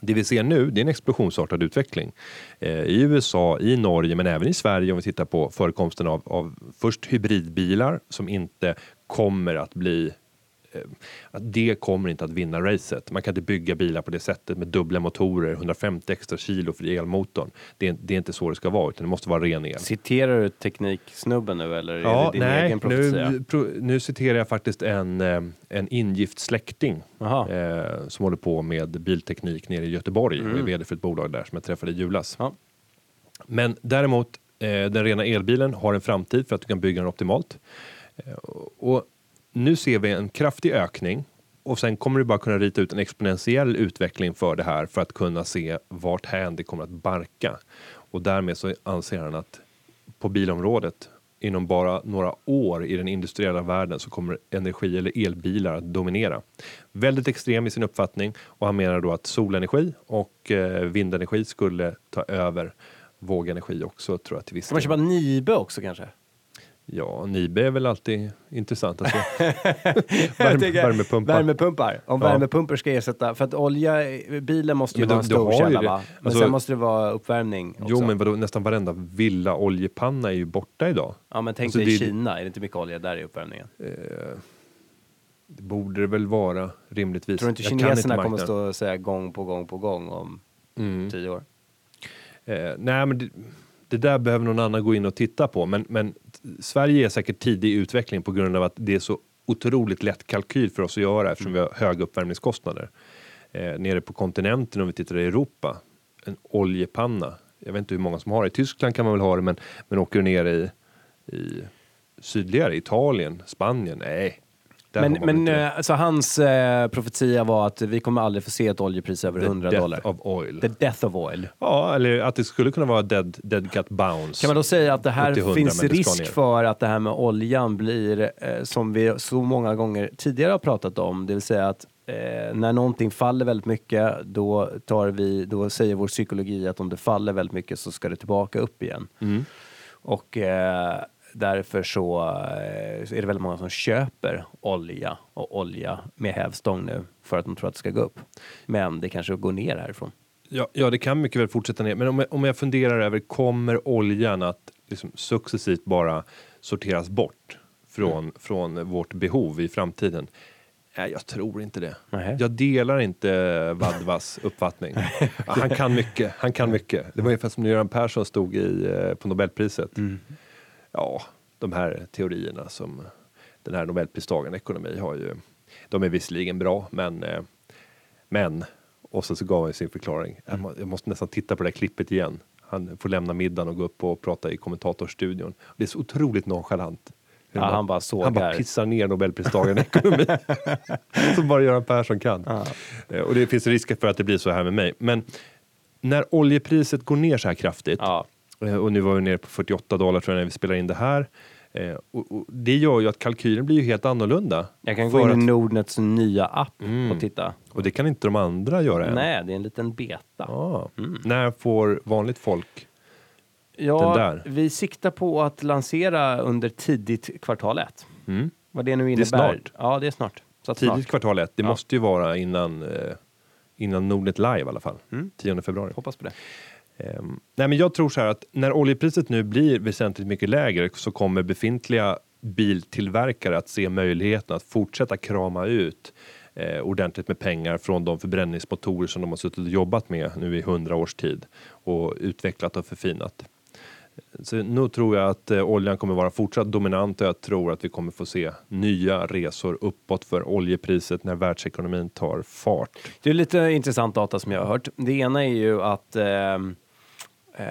Det vi ser nu det är en explosionsartad utveckling. Eh, I USA, i Norge men även i Sverige om vi tittar på förekomsten av, av först hybridbilar som inte kommer att bli att det kommer inte att vinna racet. Man kan inte bygga bilar på det sättet med dubbla motorer, 150 extra kilo för elmotorn. Det är, det är inte så det ska vara, utan det måste vara ren el. Citerar du tekniksnubben nu eller är Ja, det din nej, egen profetia? nu, pro, nu citerar jag faktiskt en, eh, en ingift släkting eh, som håller på med bilteknik nere i Göteborg och är Mm. vd för ett bolag där som jag träffade i julas. Ja. Men däremot, eh, den rena elbilen har en framtid för att du kan bygga den optimalt. Eh, och nu ser vi en kraftig ökning och sen kommer du bara kunna rita ut en exponentiell utveckling för det här för att kunna se vart hän det kommer att barka. Och därmed så anser han att på bilområdet inom bara några år i den industriella världen så kommer energi eller elbilar att dominera. Väldigt extrem i sin uppfattning och han menar då att solenergi och eh, vindenergi skulle ta över vågenergi också tror jag till viss Ska man del. köpa Nibe också kanske? Ja, Nibe är väl alltid intressant. Jag Värme, värmepumpar. Värmepumpar. Om Ja. värmepumpar ska ersätta, för att olja, bilen måste ju Men vara en stor källa va? Men Alltså- sen måste det vara uppvärmning också. Jo, men vadå, nästan varenda villa oljepanna är ju borta idag. ja men tänk alltså, dig det- Kina, är det inte mycket olja där i uppvärmningen? Det borde det väl vara rimligtvis. Tror du inte Jag kineserna kommer marknaden. stå och säga gång på gång på gång om Mm. tio år? Eh, nej, men det, det där behöver någon annan gå in och titta på. Men, men Sverige är säkert tidig i utveckling på grund av att det är så otroligt lätt kalkyl för oss att göra eftersom vi har höga uppvärmningskostnader. Eh, nere på kontinenten om vi tittar i Europa, en oljepanna. Jag vet inte hur många som har det. I Tyskland kan man väl ha det, men, men åker du ner i, i sydligare, Italien, Spanien, nej. Men, men det. eh, alltså hans eh, profetia var att vi kommer aldrig få se ett oljepris över The 100 death dollar. of oil. The death of oil. Ja, eller att det skulle kunna vara dead, dead cat bounce. Kan man då säga att det här Upp till 100, finns risk för att det här med oljan blir, eh, som vi så många gånger tidigare har pratat om, det vill säga att eh, när någonting faller väldigt mycket, då, tar vi, då säger vår psykologi att om det faller väldigt mycket så ska det tillbaka upp igen. Mm. Och eh, därför så eh, är det väldigt många som köper olja och olja med hävstång nu för att de tror att det ska gå upp. Men det kanske går ner härifrån. Ja, ja, det kan mycket väl fortsätta ner. Men om jag, om jag funderar över, kommer oljan att liksom successivt bara sorteras bort från, Mm. från vårt behov i framtiden? Nej, jag tror inte det. Nej. Jag delar inte Vadvas uppfattning. Han kan mycket, han kan mycket. Det var ungefär som när Göran Persson stod i, eh, på Nobelpriset. Mm. Ja, de här teorierna som den här Nobelpristagaren i ekonomi har ju, de är visserligen bra, men, eh, men, och så, så gav han sin förklaring. Jag, må, jag måste nästan titta på det där klippet igen. Han får lämna middagen och gå upp och prata i kommentatorstudion. Det är så otroligt nonchalant. Ja, han bara sågar. han bara pissar ner Nobelpristagaren i ekonomi. som bara Göran Persson kan. Eh, Och det finns risk för att det blir så här med mig. Men när oljepriset går ner så här kraftigt Ja. Eh, Och nu var vi nere på 48 dollar tror jag när vi spelar in det här. Eh, och, och det gör ju att kalkylen blir ju helt annorlunda. Jag kan gå in i att- Nordnets nya app Mm. och titta. Och det kan inte de andra göra än. Nej, det är en liten beta. Ah. När får vanligt folk? Ja, Den där. vi siktar på att lansera under tidigt kvartal ett. Mm. Vad det nu är innebär. snart. Ja, det är snart. Så Tidigt snart. kvartal ett. Det Ja. måste ju vara innan, eh, innan Nordnet live i alla fall. Mm. 10 februari. Hoppas på det. Ehm, nej, men jag tror så här att när oljepriset nu blir väsentligt mycket lägre så kommer befintliga biltillverkare att se möjligheten att fortsätta krama ut eh, ordentligt med pengar från de förbränningsmotorer som de har suttit och jobbat med nu i hundra års tid och utvecklat och förfinat. Så nu tror jag att eh, oljan kommer vara fortsatt dominant och jag tror att vi kommer få se nya resor uppåt för oljepriset när världsekonomin tar fart. Det är lite intressant data som jag har hört. Det ena är ju att eh eh,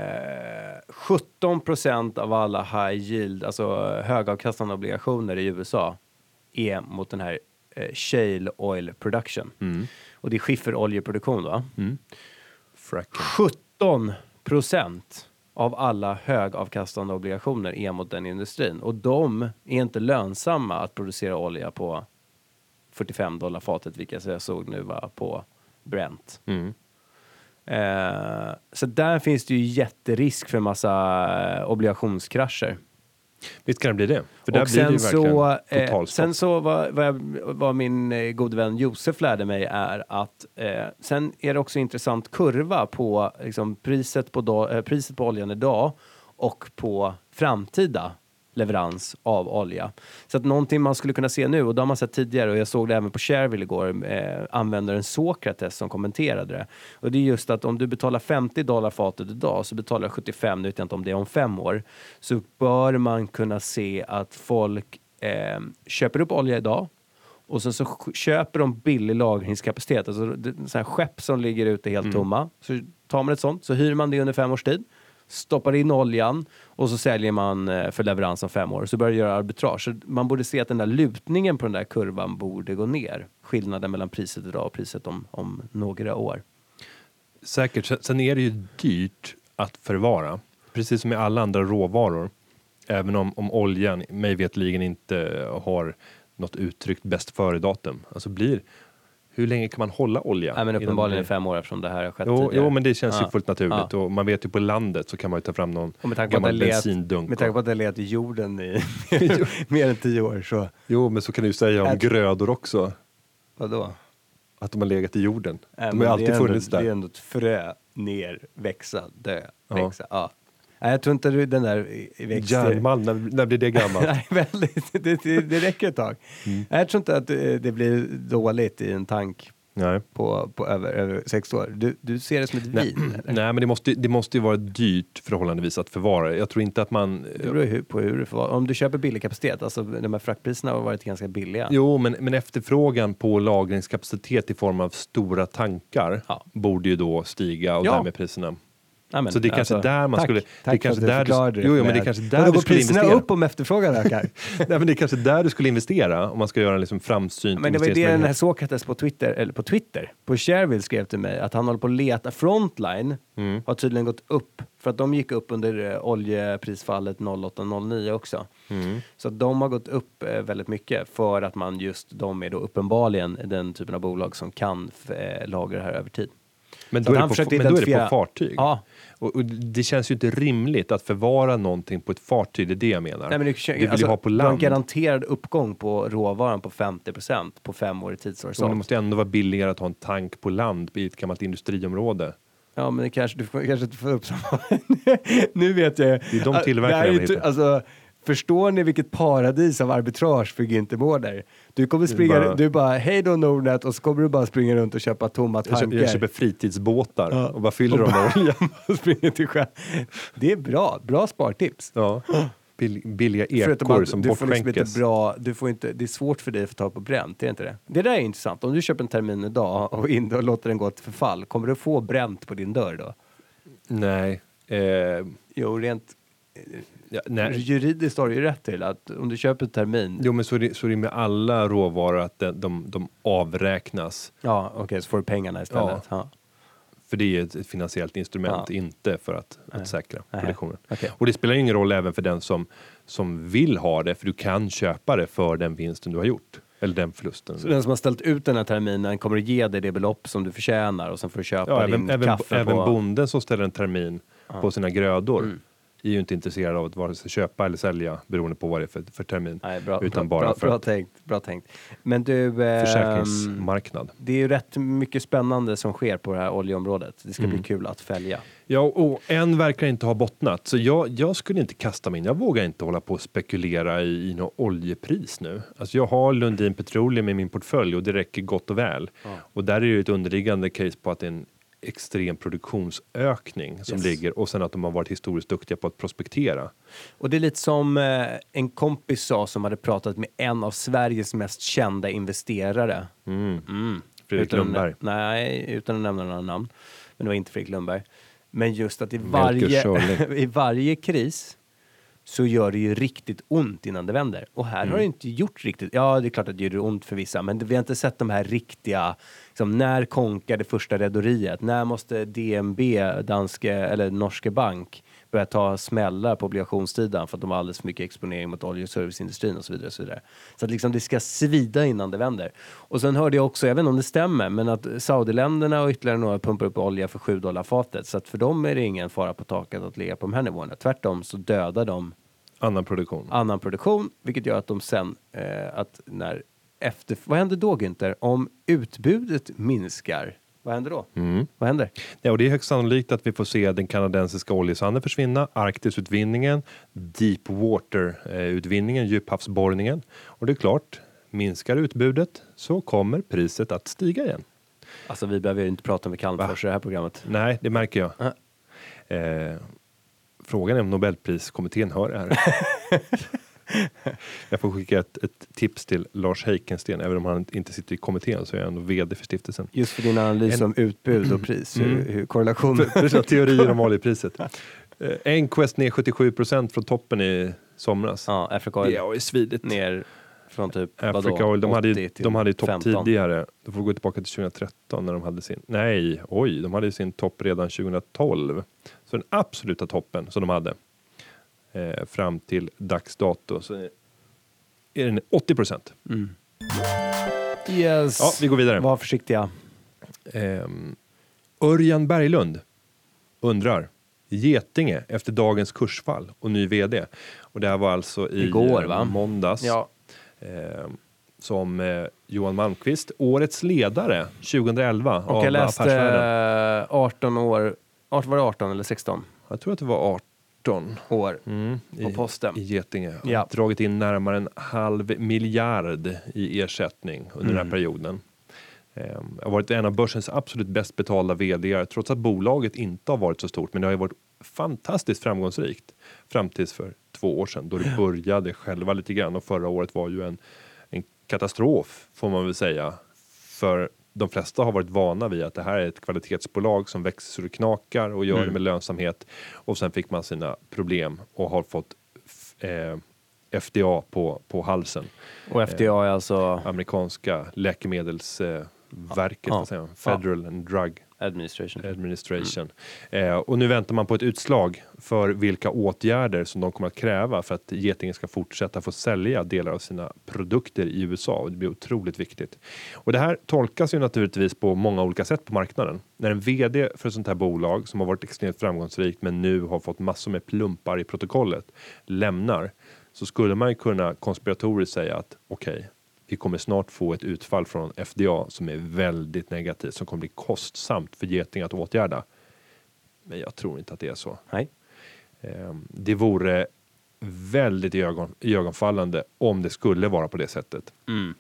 17 procent av alla high yield, alltså högavkastande obligationer i USA är mot den här eh, shale oil production. Och det är skifferoljeproduktion då. Fracking. 17 procent av alla högavkastande obligationer är mot den industrin. Och de är inte lönsamma att producera olja på 45 dollar fatet, vilket jag såg nu var på Brent. Mm. Eh, så där finns det ju jätterisk för massa eh, obligationskrascher. Visst kan det bli det? För där och blir det ju sen verkligen så, eh, sen så vad, vad, jag, vad min eh, gode vän Josef lärde mig är att eh, sen är det också intressant kurva på liksom, priset, på do, eh, priset på oljan idag och på framtida leverans av olja. Så att någonting man skulle kunna se nu, och det har man sett tidigare, och jag såg det även på Shareville igår, eh, användaren Sokrates som kommenterade det. Och det är just att om du betalar 50 dollar fatet idag, så betalar du 75, nu vet jag inte om det är om fem år, så bör man kunna se att folk eh, köper upp olja idag, och sen så köper de billig lagringskapacitet, alltså det- så här skepp som ligger ute helt tomma. Så tar man ett sånt, så hyr man det under fem års tid, stoppar in oljan och så säljer man eh, för leverans om fem år. Så börjar göra arbitrage. Så man borde se att den där lutningen på den där kurvan borde gå ner. Skillnaden mellan priset idag och priset om, om några år. Säkert. Sen- Sen är det ju dyrt att förvara. Precis som med alla andra råvaror. Även om, om oljan mig vetligen inte har något uttryckt bäst före-datum. Alltså blir, hur länge kan man hålla olja? Nej, men uppenbarligen det- fem år eftersom det här har skett Jo, tidigare. jo, men det känns ju Ja. fullt naturligt. Ja. Och man vet ju på landet så kan man ju ta fram någon Och med att gammal det let- bensindunk. Med tanke på att det legat i jorden i mer än tio år så, Jo, men så kan du ju säga om Jag- grödor också. vadå? Att de har legat i jorden. Nej, de har alltid ändå, funnits där. Det är ändå ett frö, ner, växa, dö, Ja. växa. Ja. Nej, jag tror inte du- den där växter... Järnmalm, när, när blir det gammalt? Nej, väldigt. Det, det, det räcker ett tag. Mm. Nej, Jag tror inte att det, det blir dåligt i en tank Nej. på, på över, över sex år. Du, du ser det som ett Nej. vin? Eller? Nej, men det måste, det måste ju vara dyrt förhållandevis att förvara. Jag tror inte att man... Det beror ju på hur du får, om du köper billig kapacitet, alltså de här fraktpriserna har varit ganska billiga. Jo, men, men efterfrågan på lagringskapacitet i form av stora tankar Ja. borde ju då stiga och Ja. därmed priserna. Nej, men, Så det är kanske där man tack, skulle- det Tack är kanske för att där du det jo, jo, men det är kanske där du skulle investera. upp om efterfrågan ökar. Nej, men det är kanske där du skulle investera om man ska göra en liksom framsynt Men det var ju det den här. Sokrates på Twitter, eller på Twitter, på Shareville skrev till mig att han håller på att leta, Frontline Mm. har tydligen gått upp, för att de gick upp under eh, oljeprisfallet 08-09 också. Mm. Så att de har gått upp eh, väldigt mycket för att man just, de är då uppenbarligen den typen av bolag som kan eh, lagra det här över tid. Men då, är det på, men då är det på fartyg. Ja, Och, och det känns ju inte rimligt att förvara någonting på ett fartyg, det är det jag menar. Nej, men det, vi vill alltså, ju ha på Du har en land. garanterad uppgång på råvaran på 50% på fem år i Så det tidshorisont. måste ändå vara billigare att ha en tank på land i ett gammalt industriområde. Ja, men det kanske, du kanske inte får upp samma... nu vet jag Det är de tillverkarna det jag inte- hittar. alltså, Förstår ni vilket paradis av arbitrage för Günther Mårder? Du kommer springa, bara- du bara hej då Nordnet och så kommer du bara springa runt och köpa tomma Jag köper, tankar. jag köper fritidsbåtar Ja. och bara fyller Och dem med olja. och springer till sjön. Det är bra, bra spartips. Ja. Bill, billiga ekor att som du får liksom inte bra, du får inte, det är svårt för dig att få tag på bränt, det är inte det? Det där är intressant, om du köper en termin idag och, in, och låter den gå till förfall, kommer du få bränt på din dörr då? Nej. Eh, Jo, rent ja, nej. juridiskt har du ju rätt till att om du köper termin, Jo, men så är, det, så är det med alla råvaror att de, de, de avräknas. ja okej så får du pengarna istället. Ja. För det är ett, ett finansiellt instrument, Ja. inte för att, Nej. att säkra Nej. produktionen. Okej. Och det spelar ingen roll även för den som, som vill ha det, för du kan köpa det för den vinsten du har gjort. Eller den förlusten. Så den som har ställt ut den här terminen kommer att ge dig det belopp som du förtjänar och sen får du köpa ja, din även, även, kaffe även på... bonden som ställer en termin på sina grödor Mm. Är ju inte intresserad av att vare sig köpa eller sälja beroende på vad det är för, för termin. Nej, bra, utan bra, bara bra, för bra tänkt, bra tänkt. Men du, försäkringsmarknad. det är ju rätt mycket spännande som sker på det här oljeområdet. Det ska Mm. bli kul att följa. Ja, och en verkar inte ha bottnat, så jag, jag skulle inte kasta mig in. Jag vågar inte hålla på och spekulera i, i något oljepris nu. Alltså jag har Lundin Petroleum i min portfölj och det räcker gott och väl. Och där är det ju ett underliggande case på att det är en extrem produktionsökning som Yes. ligger och sen att de har varit historiskt duktiga på att prospektera. Och det är lite som eh, en kompis sa som hade pratat med en av Sveriges mest kända investerare. Mm. Mm. Fredrik Utan Lundberg. Nej, utan att nämna några namn. Men det var inte Fredrik Lundberg. Men just att i varje, i varje kris så gör det ju riktigt ont innan det vänder. Och här Mm. har det inte gjort riktigt, ja det är klart att det gör ont för vissa, men vi har inte sett de här riktiga, liksom, när konkar det första rederiet? När måste DNB, danske eller norske bank, börja ta smällar på obligationssidan för att de har alldeles för mycket exponering mot olje och serviceindustrin och så vidare. Och så vidare. så att liksom det ska svida innan det vänder. Och sen hörde jag också, jag vet inte om det stämmer, men att Saudiländerna och ytterligare några pumpar upp olja för 7 dollar fatet. Så att för dem är det ingen fara på taket att ligga på de här nivåerna. Tvärtom så dödar de Annan produktion. annan produktion, vilket gör att de sen, eh, att när efter, vad händer då Günther? Om utbudet minskar Vad händer då? Mm. Vad händer? Ja, och det är högst sannolikt att vi får se den kanadensiska oljesanden försvinna, Arktisutvinningen, Deepwater-utvinningen, djuphavsborrningen. Och det är klart, minskar utbudet så kommer priset att stiga igen. Alltså vi behöver ju inte prata med Calmfors i det här programmet. Nej, det märker jag. Ja. Eh, frågan är om Nobelpriskommittén hör det här. jag får skicka ett, ett tips till Lars Heikensten, även om han inte sitter i kommittén så är ändå VD för stiftelsen. Just för din analys En- om utbud och pris, Mm. hur, hur korrelation. Teorier om oljepriset. Eh, Enquest ner 77% från toppen i somras. ja, Africa Oil Det har ju svidit. ner från typ Africa vadå, Oil, de hade, 80 ju- de hade ju topp 15. tidigare. Då får vi gå tillbaka till 2013 när de hade sin, nej, oj, de hade ju sin topp redan 2012. Så den absoluta toppen som de hade eh, fram till dags dato så är den 80 procent. Mm. Yes. Ja, vi går vidare. Var försiktiga. Ehm, Örjan Berglund undrar Getinge efter dagens kursfall och ny vd. Och det här var alltså i Igår, eh, va? måndags. Ja. Ehm, som eh, Johan Malmqvist, årets ledare 2011 Och av jag läste Affärsvärlden. eh, 18 år, 18, var det 18 eller 16 Jag tror att det var 18 år mm, på i, posten? i Getinge. Ja. Dragit in närmare en halv miljard i ersättning under den här Mm. perioden. Ehm, har varit en av börsens absolut bäst betalda vd trots att bolaget inte har varit så stort. Men det har ju varit fantastiskt framgångsrikt fram tills för två år sedan då det började själva lite grann och förra året var ju en, en katastrof får man väl säga. För de flesta har varit vana vid att det här är ett kvalitetsbolag som växer så det knakar och gör Mm. det med lönsamhet och sen fick man sina problem och har fått eh, FDA på, på halsen Och FDA är alltså amerikanska läkemedelsverket, eh, verket, Ja. Federal and Drug administration. Administration. Eh, och nu väntar man på ett utslag för vilka åtgärder som de kommer att kräva för att getingen ska fortsätta få sälja delar av sina produkter i USA och det blir otroligt viktigt. Och det här tolkas ju naturligtvis på många olika sätt på marknaden. När en VD för ett sånt här bolag som har varit extremt framgångsrikt men nu har fått massor med plumpar i protokollet lämnar så skulle man ju kunna konspiratoriskt säga att okej, vi kommer snart få ett utfall från FDA som är väldigt negativt som kommer bli kostsamt för Geting att åtgärda. Men jag tror inte att det är så. Nej. Ehm, Det vore väldigt ögon, ögonfallande om det skulle vara på det sättet. Mm.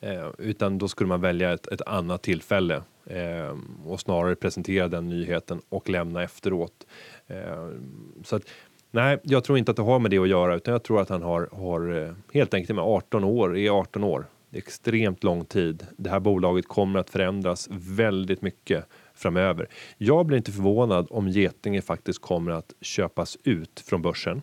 Eh, utan då skulle man välja ett, ett annat tillfälle eh, och snarare presentera den nyheten och lämna efteråt. Så att, nej, jag tror inte att det har med det att göra utan jag tror att han har, har eh, helt enkelt med 18 år, är 18 år. Det är extremt lång tid. Det här bolaget kommer att förändras väldigt mycket framöver. Jag blir inte förvånad om Getinge faktiskt kommer att köpas ut från börsen.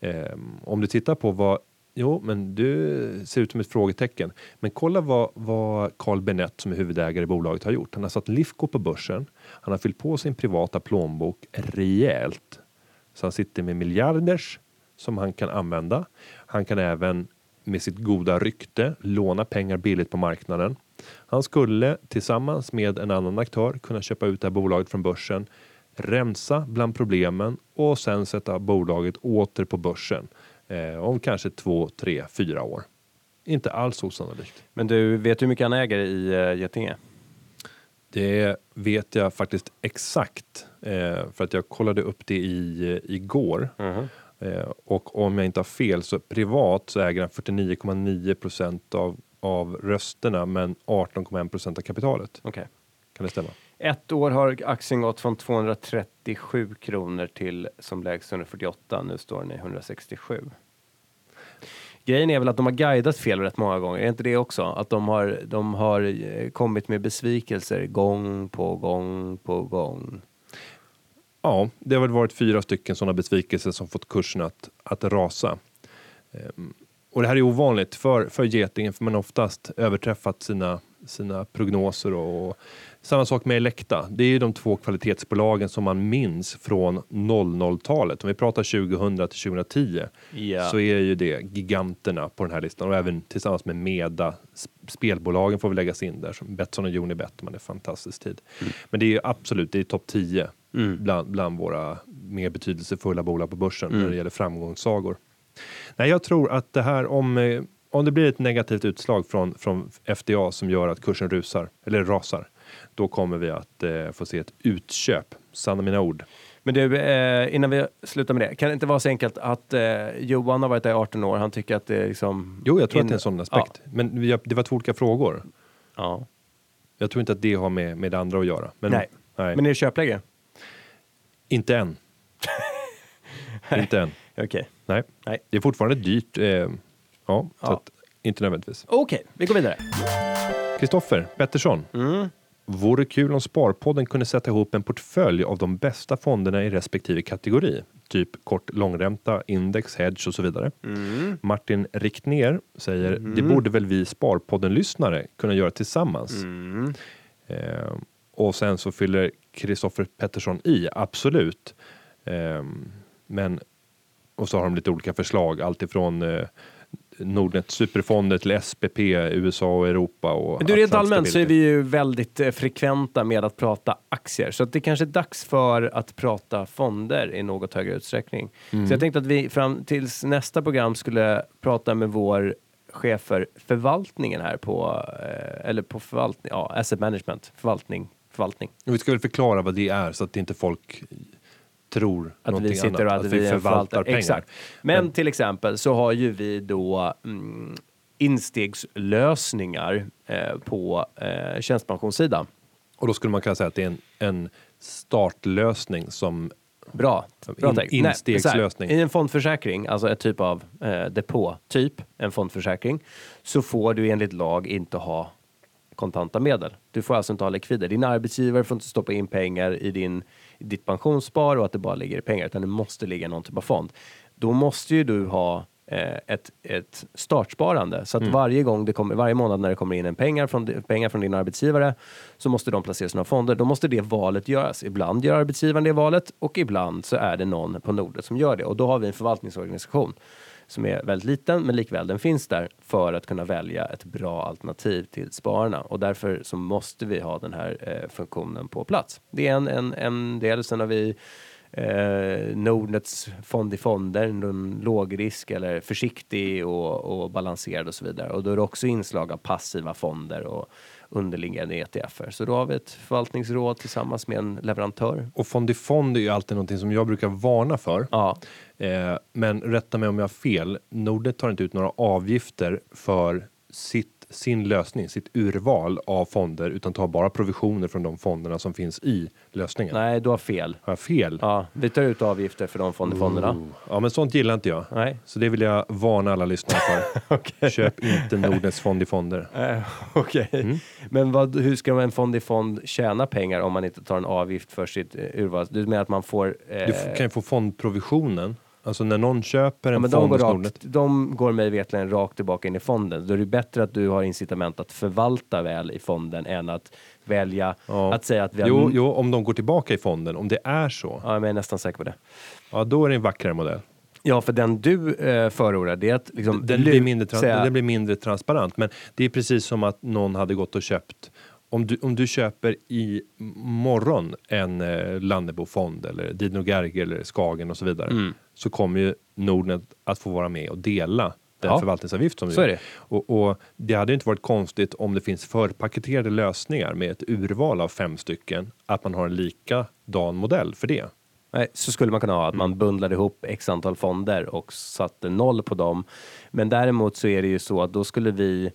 Eh, om du tittar på vad Jo, men du ser ut som ett frågetecken. Men kolla vad, vad Carl Benett som är huvudägare i bolaget har gjort. Han har satt Lifco på börsen. Han har fyllt på sin privata plånbok rejält. Så han sitter med miljarders som han kan använda. Han kan även med sitt goda rykte låna pengar billigt på marknaden. Han skulle tillsammans med en annan aktör kunna köpa ut det här bolaget från börsen, rensa bland problemen och sen sätta bolaget åter på börsen eh, om kanske två, tre, fyra år. Inte alls osannolikt. Men du, vet du hur mycket han äger i uh, Getinge? Det vet jag faktiskt exakt eh, för att jag kollade upp det i, eh, igår. Mhm. Eh, och om jag inte har fel så privat så äger han 49,9 procent av, av rösterna men 18,1 procent av kapitalet. Okej. Kan det stämma? Ett år har aktien gått från 237 kronor till som lägst 148. Nu står den i 167. Grejen är väl att de har guidat fel rätt många gånger. Är inte det också? Att de har, de har eh, kommit med besvikelser gång på gång på gång. Ja, det har väl varit fyra stycken sådana besvikelser som fått kursen att, att rasa. Ehm, och det här är ovanligt för, för Getinge för man har oftast överträffat sina, sina prognoser och, och samma sak med Elekta. Det är ju de två kvalitetsbolagen som man minns från 00-talet. Om vi pratar 2000 till 2010 Ja. så är ju det giganterna på den här listan och även tillsammans med Meda. Sp- Spelbolagen får vi läggas in där som Betsson och Unibet. Man är fantastisk tid. Men det är ju absolut, det är topp 10 Mm. bland, bland våra mer betydelsefulla bolag på börsen Mm. när det gäller framgångssagor. Nej, jag tror att det här om, eh, om det blir ett negativt utslag från, från FDA som gör att kursen rusar eller rasar då kommer vi att eh, få se ett utköp. Sanna mina ord. Men du, eh, innan vi slutar med det. Kan det inte vara så enkelt att eh, Johan har varit där i 18 år. Han tycker att det är liksom... Jo, jag tror in- att det är en sån aspekt. Men vi, det var två olika frågor. Ja. Jag tror inte att det har med, med det andra att göra. Men, Nej. nej. Men är det köpläge? Inte än. inte än. Okej. Nej. Nej. Det är fortfarande dyrt. Eh, ja, så Ja. Att, inte nödvändigtvis. Okej, vi går vidare. Kristoffer Pettersson. Mm. Vore kul om Sparpodden kunde sätta ihop en portfölj av de bästa fonderna i respektive kategori. Typ kort långränta, index, hedge och så vidare. Mm. Martin Riktner säger det borde väl vi Sparpodden-lyssnare kunna göra tillsammans. Mm. Eh, och sen så fyller Kristoffer Pettersson i, absolut. Eh, men och så har de lite olika förslag, alltifrån eh, Nordnet superfonder till SPP, USA och Europa. Och Men du, rent allmänt så är vi ju väldigt eh, frekventa med att prata aktier. Så att det kanske är dags för att prata fonder i något högre utsträckning. Mm. Så jag tänkte att vi fram tills nästa program skulle prata med vår chef för förvaltningen här på, eh, eller på förvaltning, ja, asset management, förvaltning, förvaltning. Vi ska väl förklara vad det är så att inte folk tror Att vi sitter annat. och att, vi, är en förvaltar pengar. Exakt. Men, Men- till exempel så har ju vi då mm, instegslösningar eh, på eh, tjänstepensionssidan. Och då skulle man kunna säga att det är en, en startlösning som Bra. Bra In- instegslösning. Nej, här, I en fondförsäkring, alltså ett typ av eh, depå, typ en fondförsäkring, så får du enligt lag inte ha kontanta medel. Du får alltså inte ha likvider. Din arbetsgivare får inte stoppa in pengar i, din, ditt pensionsspar och att det bara ligger i pengar, utan det måste ligga i någon typ av fond. Då måste ju du ha eh, ett, ett startsparande. Så att varje gång det kommer, varje månad när det kommer in en pengar från, pengar från din arbetsgivare så måste de placeras i några fonder. Då måste det valet göras. Ibland gör arbetsgivaren det valet och ibland så är det någon på Nordnet som gör det. Och då har vi en förvaltningsorganisation som är väldigt liten, men likväl den finns där för att kunna välja ett bra alternativ till spararna. Och därför så måste vi ha den här eh, funktionen på plats. Det är en, en, en del. Sen har vi eh, Nordnets fond i fonder, en lågrisk eller försiktig och, och balanserad och så vidare. Och då är det också inslag av passiva fonder och underliggande ETFer. Så då har vi ett förvaltningsråd tillsammans med en leverantör. Och fond i fond är ju alltid någonting som jag brukar varna för. Ja, Eh, men rätta mig om jag har fel. Nordnet tar inte ut några avgifter för sitt, sin lösning, sitt urval av fonder, utan tar bara provisioner från de fonderna som finns i lösningen. nej, du har fel. Har jag fel? Ja, vi tar ut avgifter för de fond i fonderna. Ja, men sånt gillar inte jag. Nej. Så det vill jag varna alla lyssnare för. Okej. Köp inte Nordnets fond i fonder. Eh, Okej. Mm. Men vad, hur ska en fond i fond tjäna pengar om man inte tar en avgift för sitt eh, urval? Du menar att man får... Eh, Du kan ju få fondprovisionen. Alltså när någon köper ja, en men de, fond går hos rakt, Nordnet. de går mig vetligen rakt tillbaka in i fonden. Då är det bättre att du har incitament att förvalta väl i fonden än att välja Ja. att säga att vi har... Jo, jo, om de går tillbaka i fonden, om det är så, Ja, men jag är nästan säker på det. ja då är det en vackrare modell. Ja, för den du eh, förordar, det är att liksom... Den blir, mindre säga- den blir mindre transparent, men det är precis som att någon hade gått och köpt om du, om du köper i morgon en eh, Lannebo-fond eller Dino Gerge eller Skagen och så vidare Mm. så kommer ju Nordnet att få vara med och dela den Ja. förvaltningsavgift som vi Så är det. Och, och det hade ju inte varit konstigt om det finns förpaketerade lösningar med ett urval av fem stycken, att man har en likadan modell för det. Nej, så skulle man kunna ha att Mm. man bundlade ihop x antal fonder och satte noll på dem. Men däremot så är det ju så att då skulle vi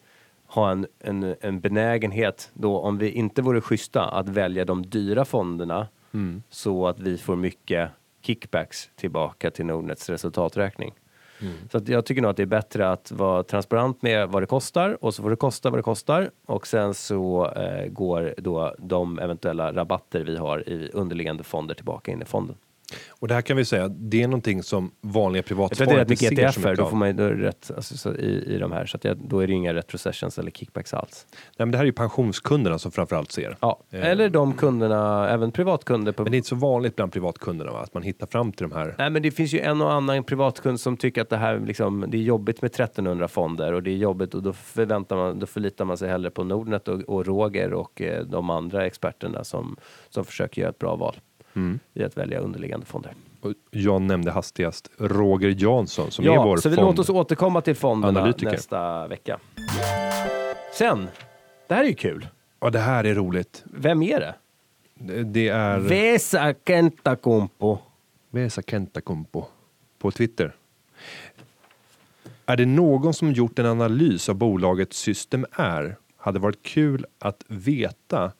ha en, en, en benägenhet då om vi inte vore schyssta att välja de dyra fonderna Mm. så att vi får mycket kickbacks tillbaka till Nordnets resultaträkning. Mm. Så jag tycker nog att det är bättre att vara transparent med vad det kostar och så får det kosta vad det kostar och sen så eh, går då de eventuella rabatter vi har i underliggande fonder tillbaka in i fonden. Och det här kan vi säga, det är någonting som vanliga Jag tror att det privatsparare är rätt mycket då får man ju rätt alltså, så i, i de här så att jag, då är det inga retrocessions eller kickbacks alls. Nej, men det här är ju pensionskunderna som framförallt ser. Ja, Eh. eller de kunderna, även privatkunder på Men det är inte så vanligt bland privatkunderna va? att man hittar fram till de här. Nej, men det finns ju en och annan privatkund som tycker att det här liksom, det är jobbigt med 1300 fonder och det är jobbigt och då förväntar man, då förlitar man sig hellre på Nordnet och, och Roger och eh, de andra experterna som, som försöker göra ett bra val Mm. i att välja underliggande fonder. Och jag nämnde hastigast Roger Jansson som är vår Ja, så vi fond. låter oss återkomma till fonderna Analytiker. nästa vecka. Sen, det här är ju kul. Ja, det här är roligt. Vem är det? Det- Det är Vesa Kentakumpu. Vesa Kentakumpo på Twitter. Är det någon som gjort en analys av bolaget System R hade varit kul att veta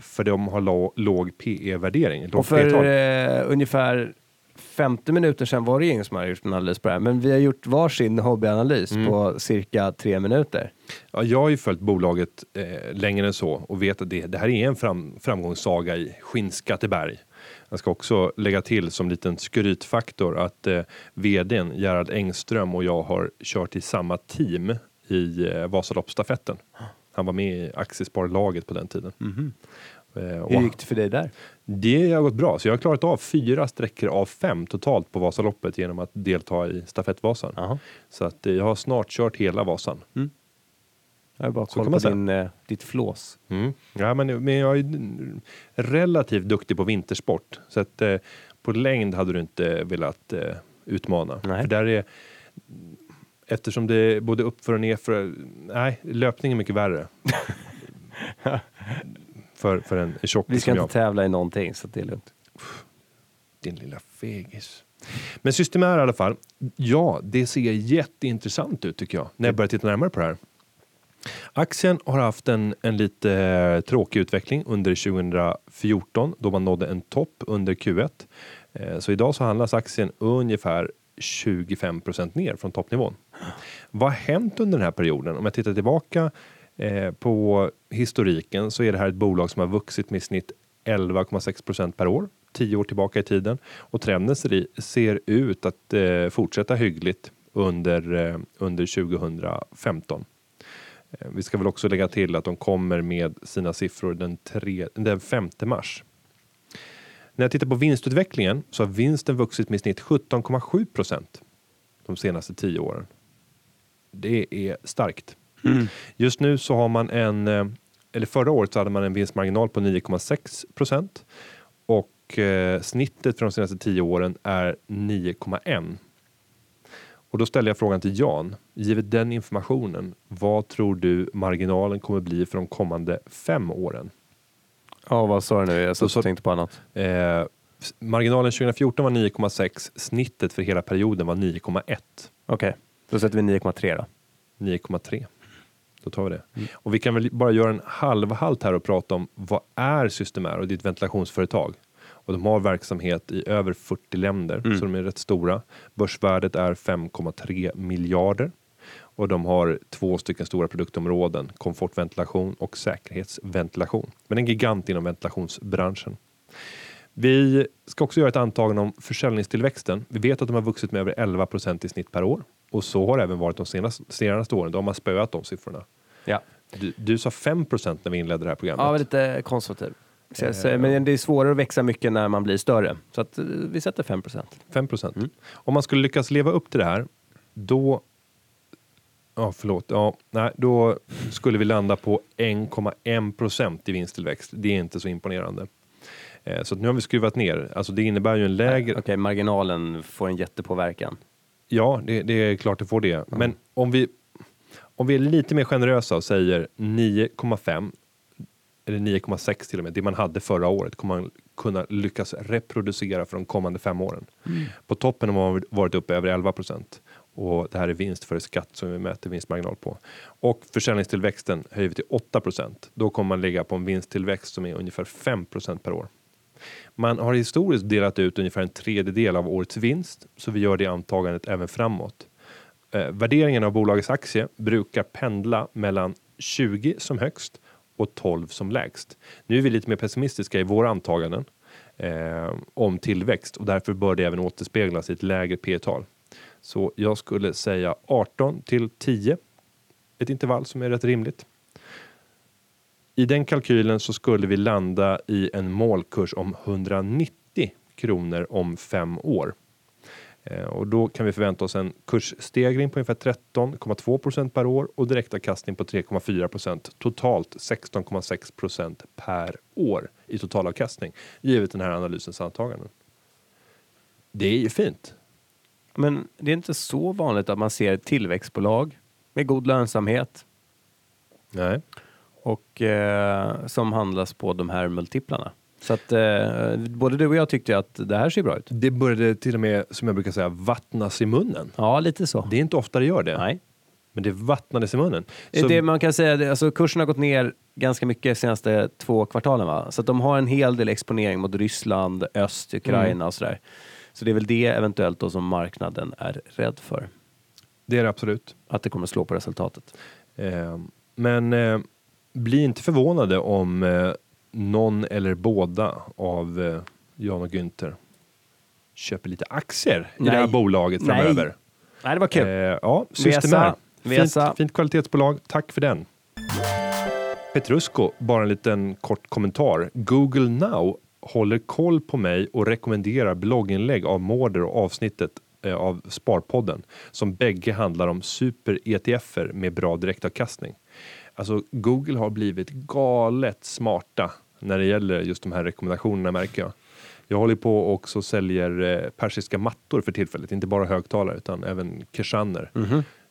för de har lo- låg PE-värdering. låg Och för eh, ungefär 50 minuter sedan var det ingen som hade gjort en analys på det här. Men vi har gjort varsin hobbyanalys Mm. på cirka tre minuter. Ja, jag har ju följt bolaget eh, längre än så och vet att det, det här är en fram, framgångssaga i Skinnskatteberg. Jag ska också lägga till som liten skrytfaktor att eh, vdn Gerhard Engström och jag har kört i samma team i eh, Vasaloppsstafetten. Han var med i aktiesparlaget på den tiden. Eh, och Hur gick det för dig där? det har gått bra, så jag har klarat av fyra sträckor av fem totalt på Vasaloppet genom att delta i stafettvasan. Jaha. Så att eh, jag har snart kört hela Vasan. Jag har bara Så koll kan på din, eh, ditt flås. Mm. Ja, men, men jag är relativt duktig på vintersport. Så att eh, på längd hade du inte velat eh, utmana. Nej. För där är, eftersom det är både uppför och nerför. Nej, löpning är mycket värre. för, för en tjockis Vi ska inte jag. tävla i någonting så det är lugnt. Din lilla fegis. Men system är i alla fall. Ja, det ser jätteintressant ut tycker jag. När jag börjar titta närmare på det här. Aktien har haft en, en lite eh, tråkig utveckling under 2014 då man nådde en topp under Q1. Eh, så idag så handlas aktien ungefär 25% ner från toppnivån. Vad har hänt under den här perioden? Om jag tittar tillbaka eh, på historiken så är det här ett bolag som har vuxit med i snitt 11,6% per år 10 år tillbaka i tiden och trenden ser, i, ser ut att eh, fortsätta hyggligt under, eh, under 2015. Eh, Vi ska väl också lägga till att de kommer med sina siffror den, tre, den 5 mars. När jag tittar på vinstutvecklingen så har vinsten vuxit med i snitt 17,7 procent de senaste 10 åren. Det är starkt. Just nu så har man en, eh, eller förra året så hade man en vinstmarginal på 9,6 procent och eh, snittet för de senaste 10 åren är 9,1. Och då ställer jag frågan till Jan, givet den informationen, vad tror du marginalen kommer bli för de kommande fem åren? Ja, vad sa du nu? Jag satt sa- och tänkte på annat. Eh, marginalen 2014 var 9,6, snittet för hela perioden var 9,1. Okej, då sätter vi 9,3 då. 9,3. Då tar vi det. Och vi kan väl bara göra en halvhalt här och prata om vad är Systemair och ditt ventilationsföretag. Och de har verksamhet i över 40 länder, så de är rätt stora. Börsvärdet är 5,3 miljarder. Och de har två stycken stora produktområden, komfortventilation och säkerhetsventilation. Men en gigant inom ventilationsbranschen. Vi ska också göra ett antagande om försäljningstillväxten. Vi vet att de har vuxit med över 11% i snitt per år och så har det även varit de senaste, senaste åren. Då har man spöat de siffrorna. Ja, Du, du sa 5% när vi inledde det här programmet. ja lite konservativ. Så, så, men det är svårare att växa mycket när man blir större. Så att, eh, vi sätter 5% 5% Om man skulle lyckas leva upp till det här, då Ja, förlåt. Ja, nej, då skulle vi landa på 1,1% i vinsttillväxt. Det är inte så imponerande. Eh, Så att nu har vi skruvat ner. Alltså det innebär ju en lägre... Okej, marginalen får en jättepåverkan. Ja, det, det är klart det får det. Men om vi, om vi är lite mer generösa och säger 9,5 eller 9,6 till och med, det man hade förra året kommer man kunna lyckas reproducera för de kommande fem åren. På toppen har man varit uppe över 11 procent och det här är vinst före skatt som vi mäter vinstmarginal på. Och försäljningstillväxten höjer vi till 8 procent. Då kommer man ligga på en vinsttillväxt som är ungefär 5 procent per år. Man har historiskt delat ut ungefär en tredjedel av årets vinst, så vi gör det antagandet även framåt. Eh, värderingen av bolagets aktie brukar pendla mellan 20 som högst och 12 som lägst. Nu är vi lite mer pessimistiska i våra antaganden eh, om tillväxt och därför bör det även återspeglas i ett lägre P-tal. Så jag skulle säga 18 till 10, ett intervall som är rätt rimligt. I den kalkylen så skulle vi landa i en målkurs om 190 kronor om fem år. Eh, Och då kan vi förvänta oss en kursstegring på ungefär 13,2 procent per år och direktavkastning på 3,4 procent. Totalt 16,6 procent per år i totalavkastning givet den här analysens antaganden. Det är ju fint. Men det är inte så vanligt att man ser ett tillväxtbolag med god lönsamhet Nej. Och eh, som handlas på de här multiplarna. Så att eh, både du och jag tyckte att det här ser bra ut. Det började till och med, som jag brukar säga, vattnas i munnen. Ja, lite så. Det är inte ofta det gör det, Nej. men det vattnades i munnen. Så, Det man kan säga, alltså kursen har gått ner ganska mycket de senaste två kvartalen va? Så att de har en hel del exponering mot Ryssland, öst, Ukraina och sådär. Så det är väl det eventuellt då som marknaden är rädd för. det är det absolut. Att det kommer slå på resultatet. Eh, men eh, bli inte förvånade om eh, någon eller båda av eh, Jan och Günther köper lite aktier i Nej. det här bolaget Nej. framöver. Nej, det var kul. Eh, ja, System Vesa. Vesa. Fint, fint kvalitetsbolag. Tack för den. Petrusco, bara en liten kort kommentar. Google Now håller koll på mig och rekommenderar blogginlägg av Mårder och avsnittet eh, av Sparpodden som bägge handlar om super-ETFer med bra direktavkastning. Alltså Google har blivit galet smarta när det gäller just de här rekommendationerna märker jag. Jag håller på också säljer eh, persiska mattor för tillfället, inte bara högtalare utan även keshaner.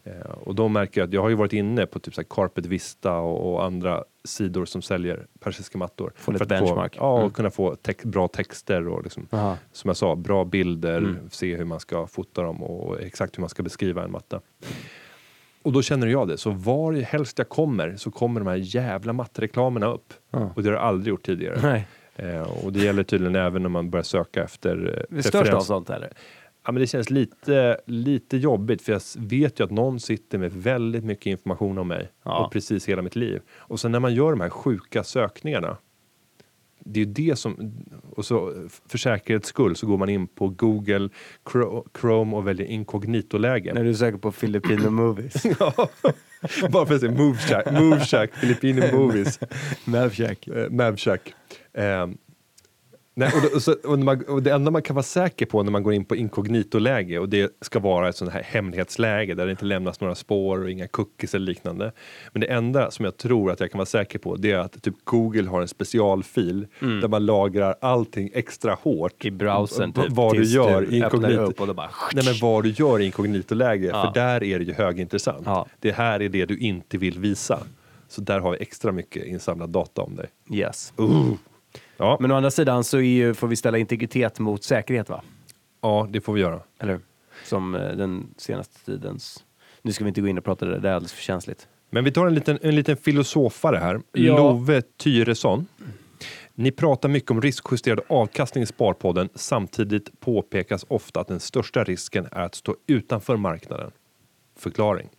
Eh, och då märker jag att jag har ju varit inne på typ så här Carpet Vista och, och andra sidor som säljer persiska mattor. Få lite för att benchmark. Få, ja, och Mm. kunna få tex- bra texter och liksom, Aha. som jag sa, bra bilder, Mm. se hur man ska fota dem och exakt hur man ska beskriva en matta. Och då känner jag det, så var helst jag kommer så kommer de här jävla mattreklamerna upp. Ja. Och det har jag aldrig gjort tidigare. Nej. Eh, och det gäller tydligen även när man börjar söka efter Vi störs av sånt eller? Ja, men det känns lite, lite jobbigt för jag vet ju att någon sitter med väldigt mycket information om mig Ja. och precis hela mitt liv. Och sen när man gör de här sjuka sökningarna. Det är det som, och så för säkerhets skull så går man in på Google Chrome och väljer inkognito-läge. När du söker på Filipino movies. Ja, Bara för att säga Moveshack, Moveshack Filipino Movies. Mavshack. Mavshack. Eh, nej, och, då, och, så, och, man, och det enda man kan vara säker på när man går in på inkognito-läge och det ska vara ett sånt här hemlighetsläge där det inte lämnas några spår och inga cookies eller liknande. Men det enda som jag tror att jag kan vara säker på det är att typ Google har en specialfil där man lagrar allting extra hårt. I browsern typ. Vad du gör du inkognito. upp och då bara... Nej men vad du gör i inkognito-läge, Ja. för där är det ju högintressant. Ja. Det här är det du inte vill visa. Så där har vi extra mycket insamlad data om dig. Yes. Ja, Men å andra sidan så är ju, får vi ställa integritet mot säkerhet va? ja, det får vi göra. Eller hur? Som eh, den senaste tidens... Nu ska vi inte gå in och prata det där, det är alldeles för känsligt. Men vi tar en liten, en liten filosofare här. Ja. Love Tyresson. Ni pratar mycket om riskjusterad avkastning i Sparpodden. Samtidigt påpekas ofta att den största risken är att stå utanför marknaden. Förklaring.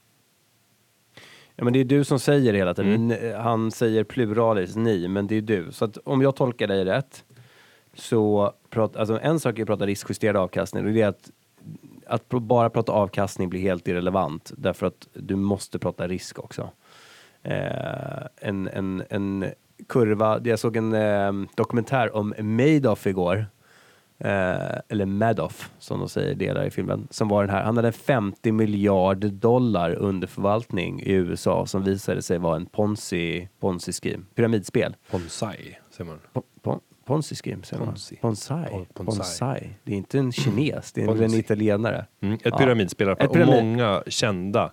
Ja, men det är du som säger hela tiden. Mm. Han säger pluralis, ni, men det är du. Så att om jag tolkar dig rätt så prat, alltså en sak är att prata riskjusterad avkastning och det är att att bara prata avkastning blir helt irrelevant därför att du måste prata risk också. Eh, en, en, en kurva, jag såg en eh, dokumentär om Madoff igår. Eh, eller Madoff som de säger delar i filmen. Som var den här, han hade en 50 miljarder dollar under förvaltning i USA som visade sig vara en ponzi, ponzi scheme, pyramidspel. Bonsai, säger man. Pon, pon, ponzi scheme säger man. Ponzi. Bonsai. Pon- Bonsai. bonsai. Det är inte en kines, det är Ponzi. en italienare. Mm, ett Ja. pyramidspel. Ett pyramid. Och många kända.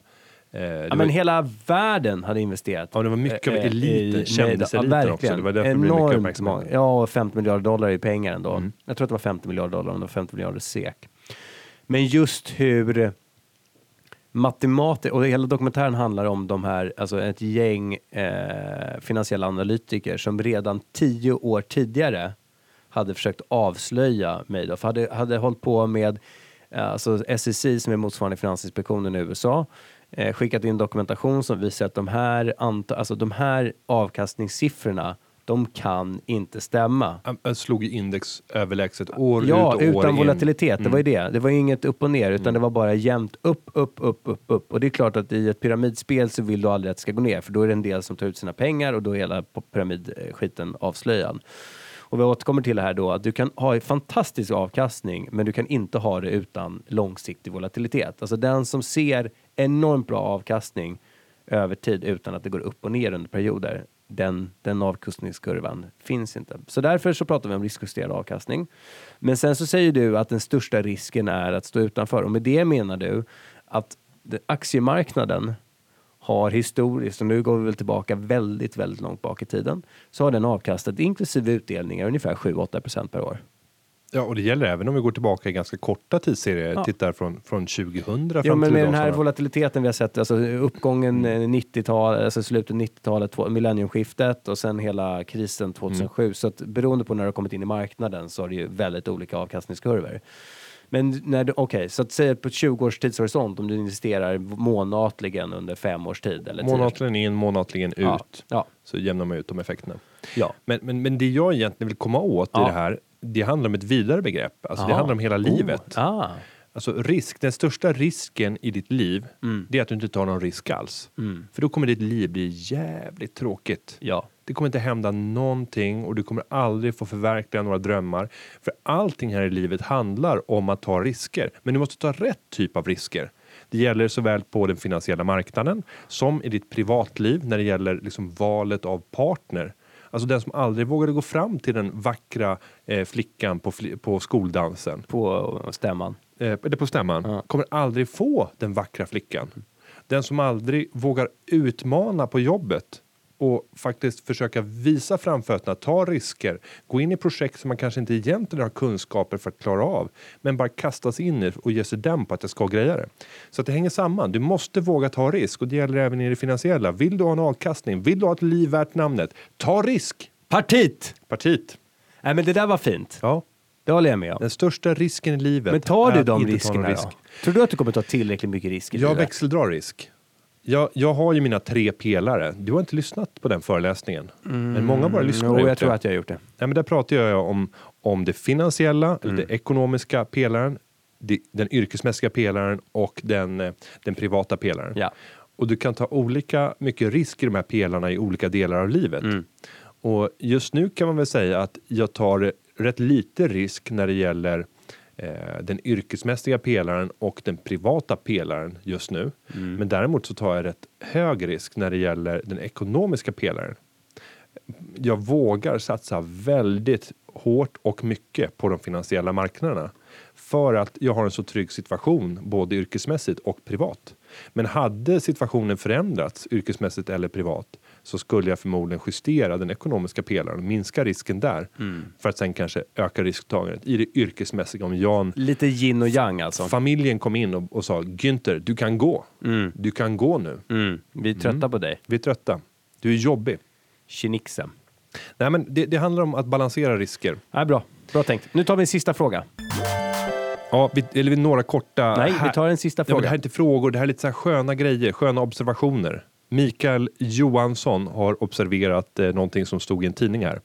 Eh, Ja, var- men hela världen hade investerat. Ja, det var mycket av eh, eliten, kändiseliten ja, också. Det var därför det blev mycket Enormt uppmärksamhet. Ja, och 50 miljarder dollar i pengar ändå. Mm. Jag tror att det var 50 miljarder dollar, om det var 50 miljarder SEK. Men just hur matematik, och hela dokumentären handlar om de här, alltså ett gäng eh, finansiella analytiker som redan tio år tidigare hade försökt avslöja Madoff, hade, hade hållit på med eh, alltså SEC som är motsvarande Finansinspektionen i USA, eh, skickat in dokumentation som visar att de här, anta, alltså de här avkastningssiffrorna, de kan inte stämma. Jag slog ju index överlägset år Ja, ut och år utan in. volatilitet. Det Mm. var ju det. Det var ju inget upp och ner, utan det var bara jämnt upp, upp, upp, upp, upp. Och det är klart att i ett pyramidspel så vill du aldrig att det ska gå ner, för då är det en del som tar ut sina pengar och då är hela pyramidskiten avslöjad. Och vi återkommer till det här då, att du kan ha en fantastisk avkastning, men du kan inte ha det utan långsiktig volatilitet. Alltså den som ser enormt bra avkastning över tid utan att det går upp och ner under perioder, den, den avkastningskurvan finns inte. Så därför så pratar vi om riskjusterad avkastning. Men sen så säger du att den största risken är att stå utanför och med det menar du att aktiemarknaden har historiskt, och nu går vi väl tillbaka väldigt, väldigt långt bak i tiden, så har den avkastat inklusive utdelningar ungefär 7-8 procent per år. Ja, och det gäller även om vi går tillbaka i ganska korta tidsserier. Ja. Tittar från, från 2000 fram Ja, till men med idag. den här sådana. volatiliteten vi har sett, alltså uppgången Mm. eh, 90-tal, alltså slutet 90-talet, två- millenniumskiftet och sen hela krisen 2007. Mm. Så att beroende på när du har kommit in i marknaden så har det ju väldigt olika avkastningskurvor. Men när du, okej, så att säga på ett 20 års tidshorisont om du investerar månatligen under fem års tid eller Månatligen in, månatligen ut. Ja, ja, Så jämnar man ut de effekterna. ja. Men, men, men det jag egentligen vill komma åt Ja. i det här, det handlar om ett vidare begrepp. Alltså det Aha. handlar om hela livet. Oh, ah. Alltså risk, den största risken i ditt liv, Mm. det är att du inte tar någon risk alls. Mm. För då kommer ditt liv bli jävligt tråkigt. Ja. Det kommer inte hända någonting och du kommer aldrig få förverkliga några drömmar. För allting här i livet handlar om att ta risker. Men du måste ta rätt typ av risker. Det gäller såväl på den finansiella marknaden som i ditt privatliv när det gäller liksom valet av partner. Alltså den som aldrig vågade gå fram till den vackra eh, flickan på, fli- på skoldansen På stämman. eh, på stämman Ja. kommer aldrig få den vackra flickan. Den som aldrig vågar utmana på jobbet och faktiskt försöka visa framfötterna, ta risker, gå in i projekt som man kanske inte egentligen har kunskaper för att klara av, men bara kasta sig in i och ge sig den på att jag ska greja det. Så att det hänger samman. Du måste våga ta risk och det gäller även i det finansiella. Vill du ha en avkastning? Vill du ha ett liv värt namnet? Ta risk! Partit! Partiet. Nej men det där var fint. Ja, Det håller jag med om. den största risken i livet Men tar du de riskerna då? Tror du att du kommer ta tillräckligt mycket risk i Jag växeldrar risk. Jag, jag har ju mina tre pelare. Du har inte lyssnat på den föreläsningen. men många av våra lyssnare Mm, Jo, gjort jag tror det. att jag har gjort det. Nej, men där pratar jag om, om det finansiella, Mm. det ekonomiska pelaren, det, den yrkesmässiga pelaren och den, eh, den privata pelaren. Ja. Och du kan ta olika mycket risk i de här pelarna i olika delar av livet. Mm. Och just nu kan man väl säga att jag tar rätt lite risk när det gäller eh, den yrkesmässiga pelaren och den privata pelaren just nu. Mm. Men däremot så tar jag rätt hög risk när det gäller den ekonomiska pelaren. Jag vågar satsa väldigt hårt och mycket på de finansiella marknaderna för att jag har en så trygg situation både yrkesmässigt och privat. Men hade situationen förändrats yrkesmässigt eller privat så skulle jag förmodligen justera den ekonomiska pelaren, minska risken där för att sen kanske öka risktagandet i det yrkesmässiga om Jan Lite yin och yang alltså. familjen kom in och, och sa Günther, du kan gå. Mm. Du kan gå nu. Mm. Vi är trötta på dig. Vi är trötta. Du är jobbig. Kinixen. Nej, men det, det handlar om att balansera risker. Nej, bra. Bra tänkt. Nu tar vi en sista fråga. Ja, vi, eller vi några korta... Nej, här, vi tar en sista ja, fråga. det här är inte frågor, det här är lite så här sköna grejer, sköna observationer. Mikael Johansson har observerat eh, någonting som stod i en tidning här.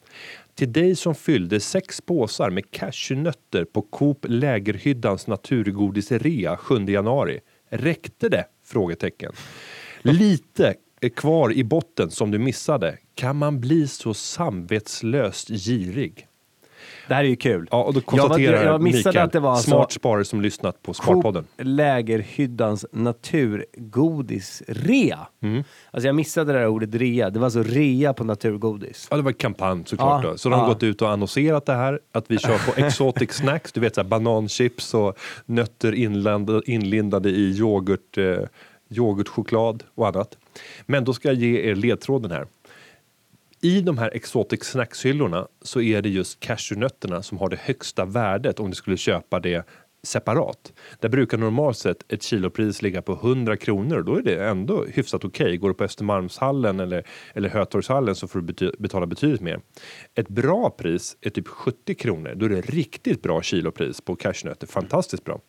Till dig som fyllde sex påsar med cashewnötter på Coop Lägerhyddans naturgodisrea 7 januari. Räckte det? Frågetecken. Lite är kvar i botten som du missade. Kan man bli så samvetslöst girig? Det här är ju kul. Ja, och då Jag var- konstaterar jag missade Mikael, att det var alltså- smart sparare som lyssnat på Sparpodden. Coop Lägerhyddans naturgodis-rea. Mm. Alltså jag missade det där ordet rea. Det var alltså rea på naturgodis. Ja, det var kampanj såklart. Ja, då. Så de har ja. gått ut och annonserat det här, att vi kör på exotic snacks, du vet så bananchips och nötter inlandade, inlindade i yoghurt, eh, yoghurtchoklad och annat. Men då ska jag ge er ledtråden här. I de här exotic snacks-hyllorna så är det just cashewnötterna som har det högsta värdet om du skulle köpa det separat. Där brukar normalt sett ett kilopris ligga på 100 kronor och då är det ändå hyfsat okej. Går du på Östermalmshallen eller, eller Hötorgshallen så får du bety- betala betydligt mer. Ett bra pris är typ 70 kronor. Då är det riktigt bra kilopris på cashewnötter. Fantastiskt bra.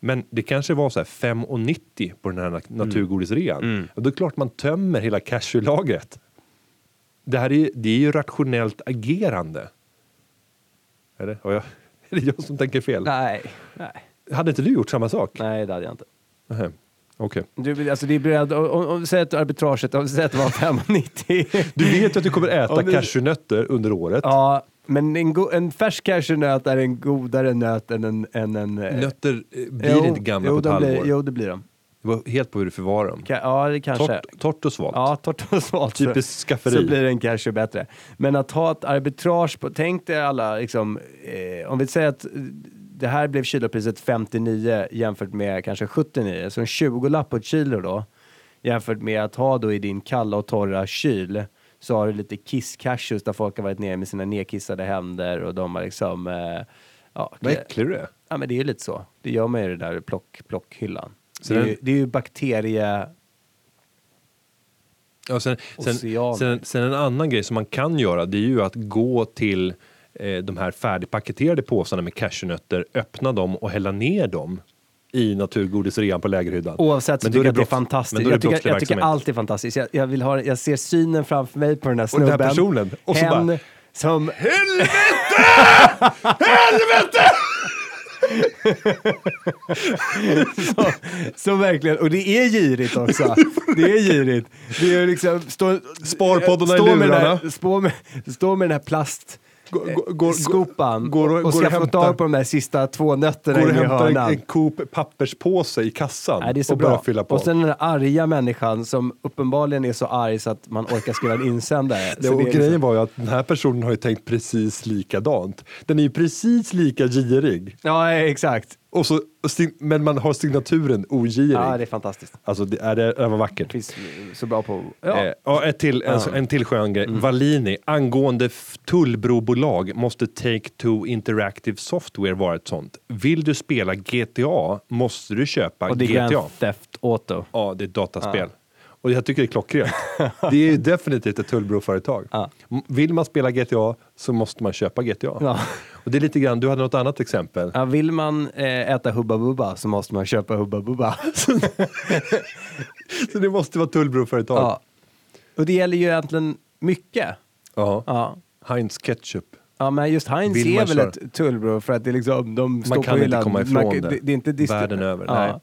Men det kanske var så här 5,90 på den här nat- naturgodisrean. Och då är det klart man tömmer hela cashewlagret. Det här är, det är ju rationellt agerande. Eller? Har jag, är det jag som tänker fel? Nej, nej, Hade inte du gjort samma sak? nej det hade jag inte. Okej. Du, alltså det är beredd, om, om, om, säg att arbitraget, om säger att det var 5,90. Du vet ju att du kommer äta du- cashewnötter under året. ja, men en, go, en färsk cashewnöt är en godare nöt än en... Än en eh, Nötter eh, blir inte gamla jo, på ett halvår. Blir, jo, det blir de. Det var helt på hur du förvarar dem. Ka, ja, det kanske. Torrt, torrt och svalt. Ja, torrt och svalt. Typiskt skafferi. Så blir en cashew bättre. Men att ha ett arbitrage på, tänk dig alla, liksom, eh, om vi säger att det här blev kilopriset 59 jämfört med kanske 79, så en 20-lapp på ett kilo då. Jämfört med att ha då i din kalla och torra kyl så har du lite kiss-cashews där folk har varit nere med sina nedkissade händer och de har liksom... Eh, ja, Vad äcklig du är. ja, men det är ju lite så. Det gör man ju i det där plock, plockhyllan. Så Det är, den- ju, det är ju bakterie... Ja, sen, sen, sen, sen en annan grej som man kan göra det är ju att gå till eh, de här färdigpaketerade påsarna med cashewnötter, öppna dem och hälla ner dem i naturgodisrean på lägerhyddan. Oavsett så Men tycker jag att det är fantastiskt. är Jag tycker, jag tycker allt är fantastiskt. Jag, jag, vill ha, jag ser synen framför mig på den här Och den snubben. här personen. Och så Hen bara, som... som, som verkligen, och det är girigt också. Det är girigt. Det är liksom, stå, Sparpoddarna i lurarna. här, stå med, stå med den här plast Går- eh, går- går- skopan går och- och, ska få tag på de där sista två nötterna går och hämtar en, Coop papperspåse i kassan Nej, det är så och börjar bra. fylla på. Och sen den där arga människan som uppenbarligen är så arg så att man orkar skriva en insändare. det, och är grejen liksom- var ju att den här personen har ju tänkt precis likadant. Den är ju precis lika girig. Ja, exakt. Och så, men man har signaturen ogirig. Ja, det är fantastiskt. Alltså det, är det, det var vackert. Det finns så bra på... Ja. Eh, ja, ett till, en, Ja. Mm. en till skön grej. Valini, angående tullbrobolag måste Take-Two Interactive Software vara ett sånt. Vill du spela GTA måste du köpa och det är GTA. Theft Auto. Ja, det är ett dataspel. Och jag tycker det är klockrent. det är ju definitivt ett tullbroföretag. Ja. Vill man spela GTA så måste man köpa GTA. Ja. Och det är lite grann, du hade något annat exempel. Ja, vill man eh, äta Hubba Bubba så måste man köpa Hubba Bubba. Så det måste vara tullbroföretag. ja. Och det gäller ju egentligen mycket. Ja. Ja. Heinz Ketchup. Ja, men just Heinz är man väl ett tullbro för att det är liksom, de står kan på inte hyllan. komma ifrån Man kan- det. det är inte Världen över, Ja.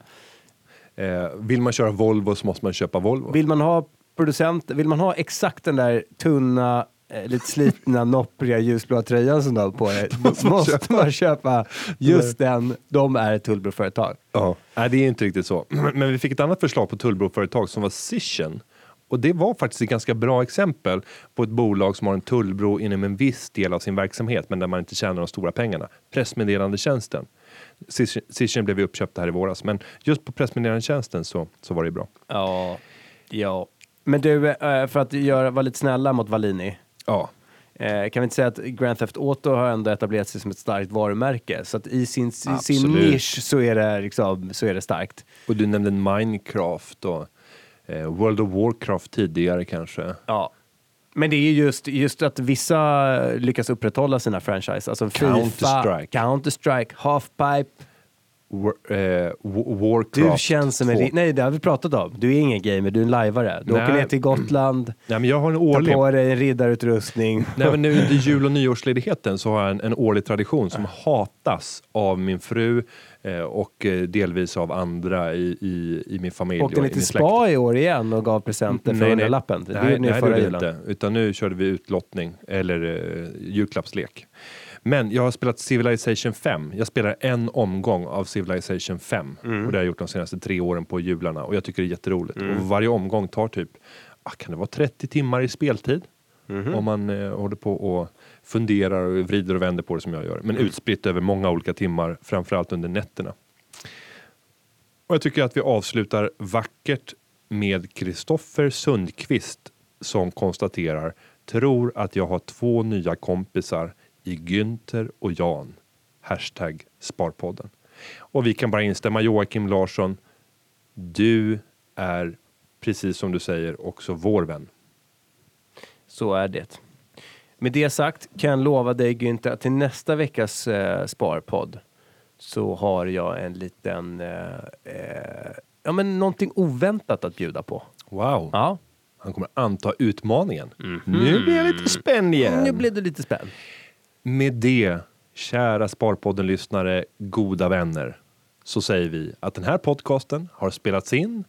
Eh, vill man köra Volvo så måste man köpa Volvo. Vill man ha producent, vill man ha exakt den där tunna, eh, lite slitna, noppriga ljusblåa tröjan som du har på dig, då måste man köpa just den. De är ett tullbroföretag. Ja. Nej, det är inte riktigt så. Men vi fick ett annat förslag på tullbroföretag som var Cision. Och det var faktiskt ett ganska bra exempel på ett bolag som har en tullbro inom en viss del av sin verksamhet men där man inte tjänar de stora pengarna. Pressmeddelandetjänsten. Cision blev ju uppköpt här i våras men just på pressmeddelandetjänsten så, så var det bra. Ja, ja. Men du, eh, för att göra, vara lite snälla mot Valini. Ja, Eh, kan vi inte säga att Grand Theft Auto har ändå etablerat sig som ett starkt varumärke? Så att i sin, i sin nisch så är, det liksom, så är det starkt. och du nämnde Minecraft och eh, World of Warcraft tidigare kanske. Ja. Men det är ju just, just att vissa lyckas upprätthålla sina franchise. Alltså Counter-Strike. Counter-Strike, Halfpipe. War, eh, Wa- Warcraft Du känns som en... 2. ri- Nej, det har vi pratat om. Du är ingen gamer, du är en lajvare. Du Nej. åker ner till Gotland, Nej, men jag har en tar årlig på dig en riddarutrustning. Nej, men nu under jul och nyårsledigheten så har jag en, en årlig tradition som hatas av min fru och eh, delvis av andra i, i, i min familj. Åkte och ni till spa i år igen och gav presenter för Nej, nej. Det Nej, gjorde ni nej, det gjorde vi inte. Utan nu körde vi utlottning eller eh, julklappslek. Men jag har spelat Civilization 5. Jag spelar en omgång av Civilization 5 Mm. och det har jag gjort de senaste tre åren på jularna och jag tycker det är jätteroligt. Och varje omgång tar typ, ah, kan det vara 30 timmar i speltid? Mhm. Om man eh, håller på och funderar och vrider och vänder på det som jag gör. Men Mm. utspritt över många olika timmar, framförallt under nätterna. Och jag tycker att vi avslutar vackert med Kristoffer Sundqvist som konstaterar tror att jag har två nya kompisar i Günther och Jan. Hashtag Sparpodden. Och vi kan bara instämma Joakim Larsson. Du är precis som du säger också vår vän. Så är det. Med det sagt kan jag lova dig Günther att till nästa veckas eh, Sparpodd så har jag en liten, eh, eh, ja men någonting oväntat att bjuda på. Wow. Ja, Han kommer anta utmaningen. Nu blir jag lite spänd igen. nu blev det lite spänn. Med det, kära Sparpodden-lyssnare, goda vänner, så säger vi att den här podcasten har spelats in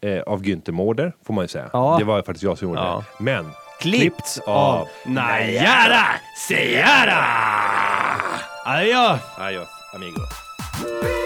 eh, av Günther Mårder, får man ju säga. Ja. Det var faktiskt jag som gjorde Ja. det. Men Klippts av Najara Seara! Adios! Adios, amigos.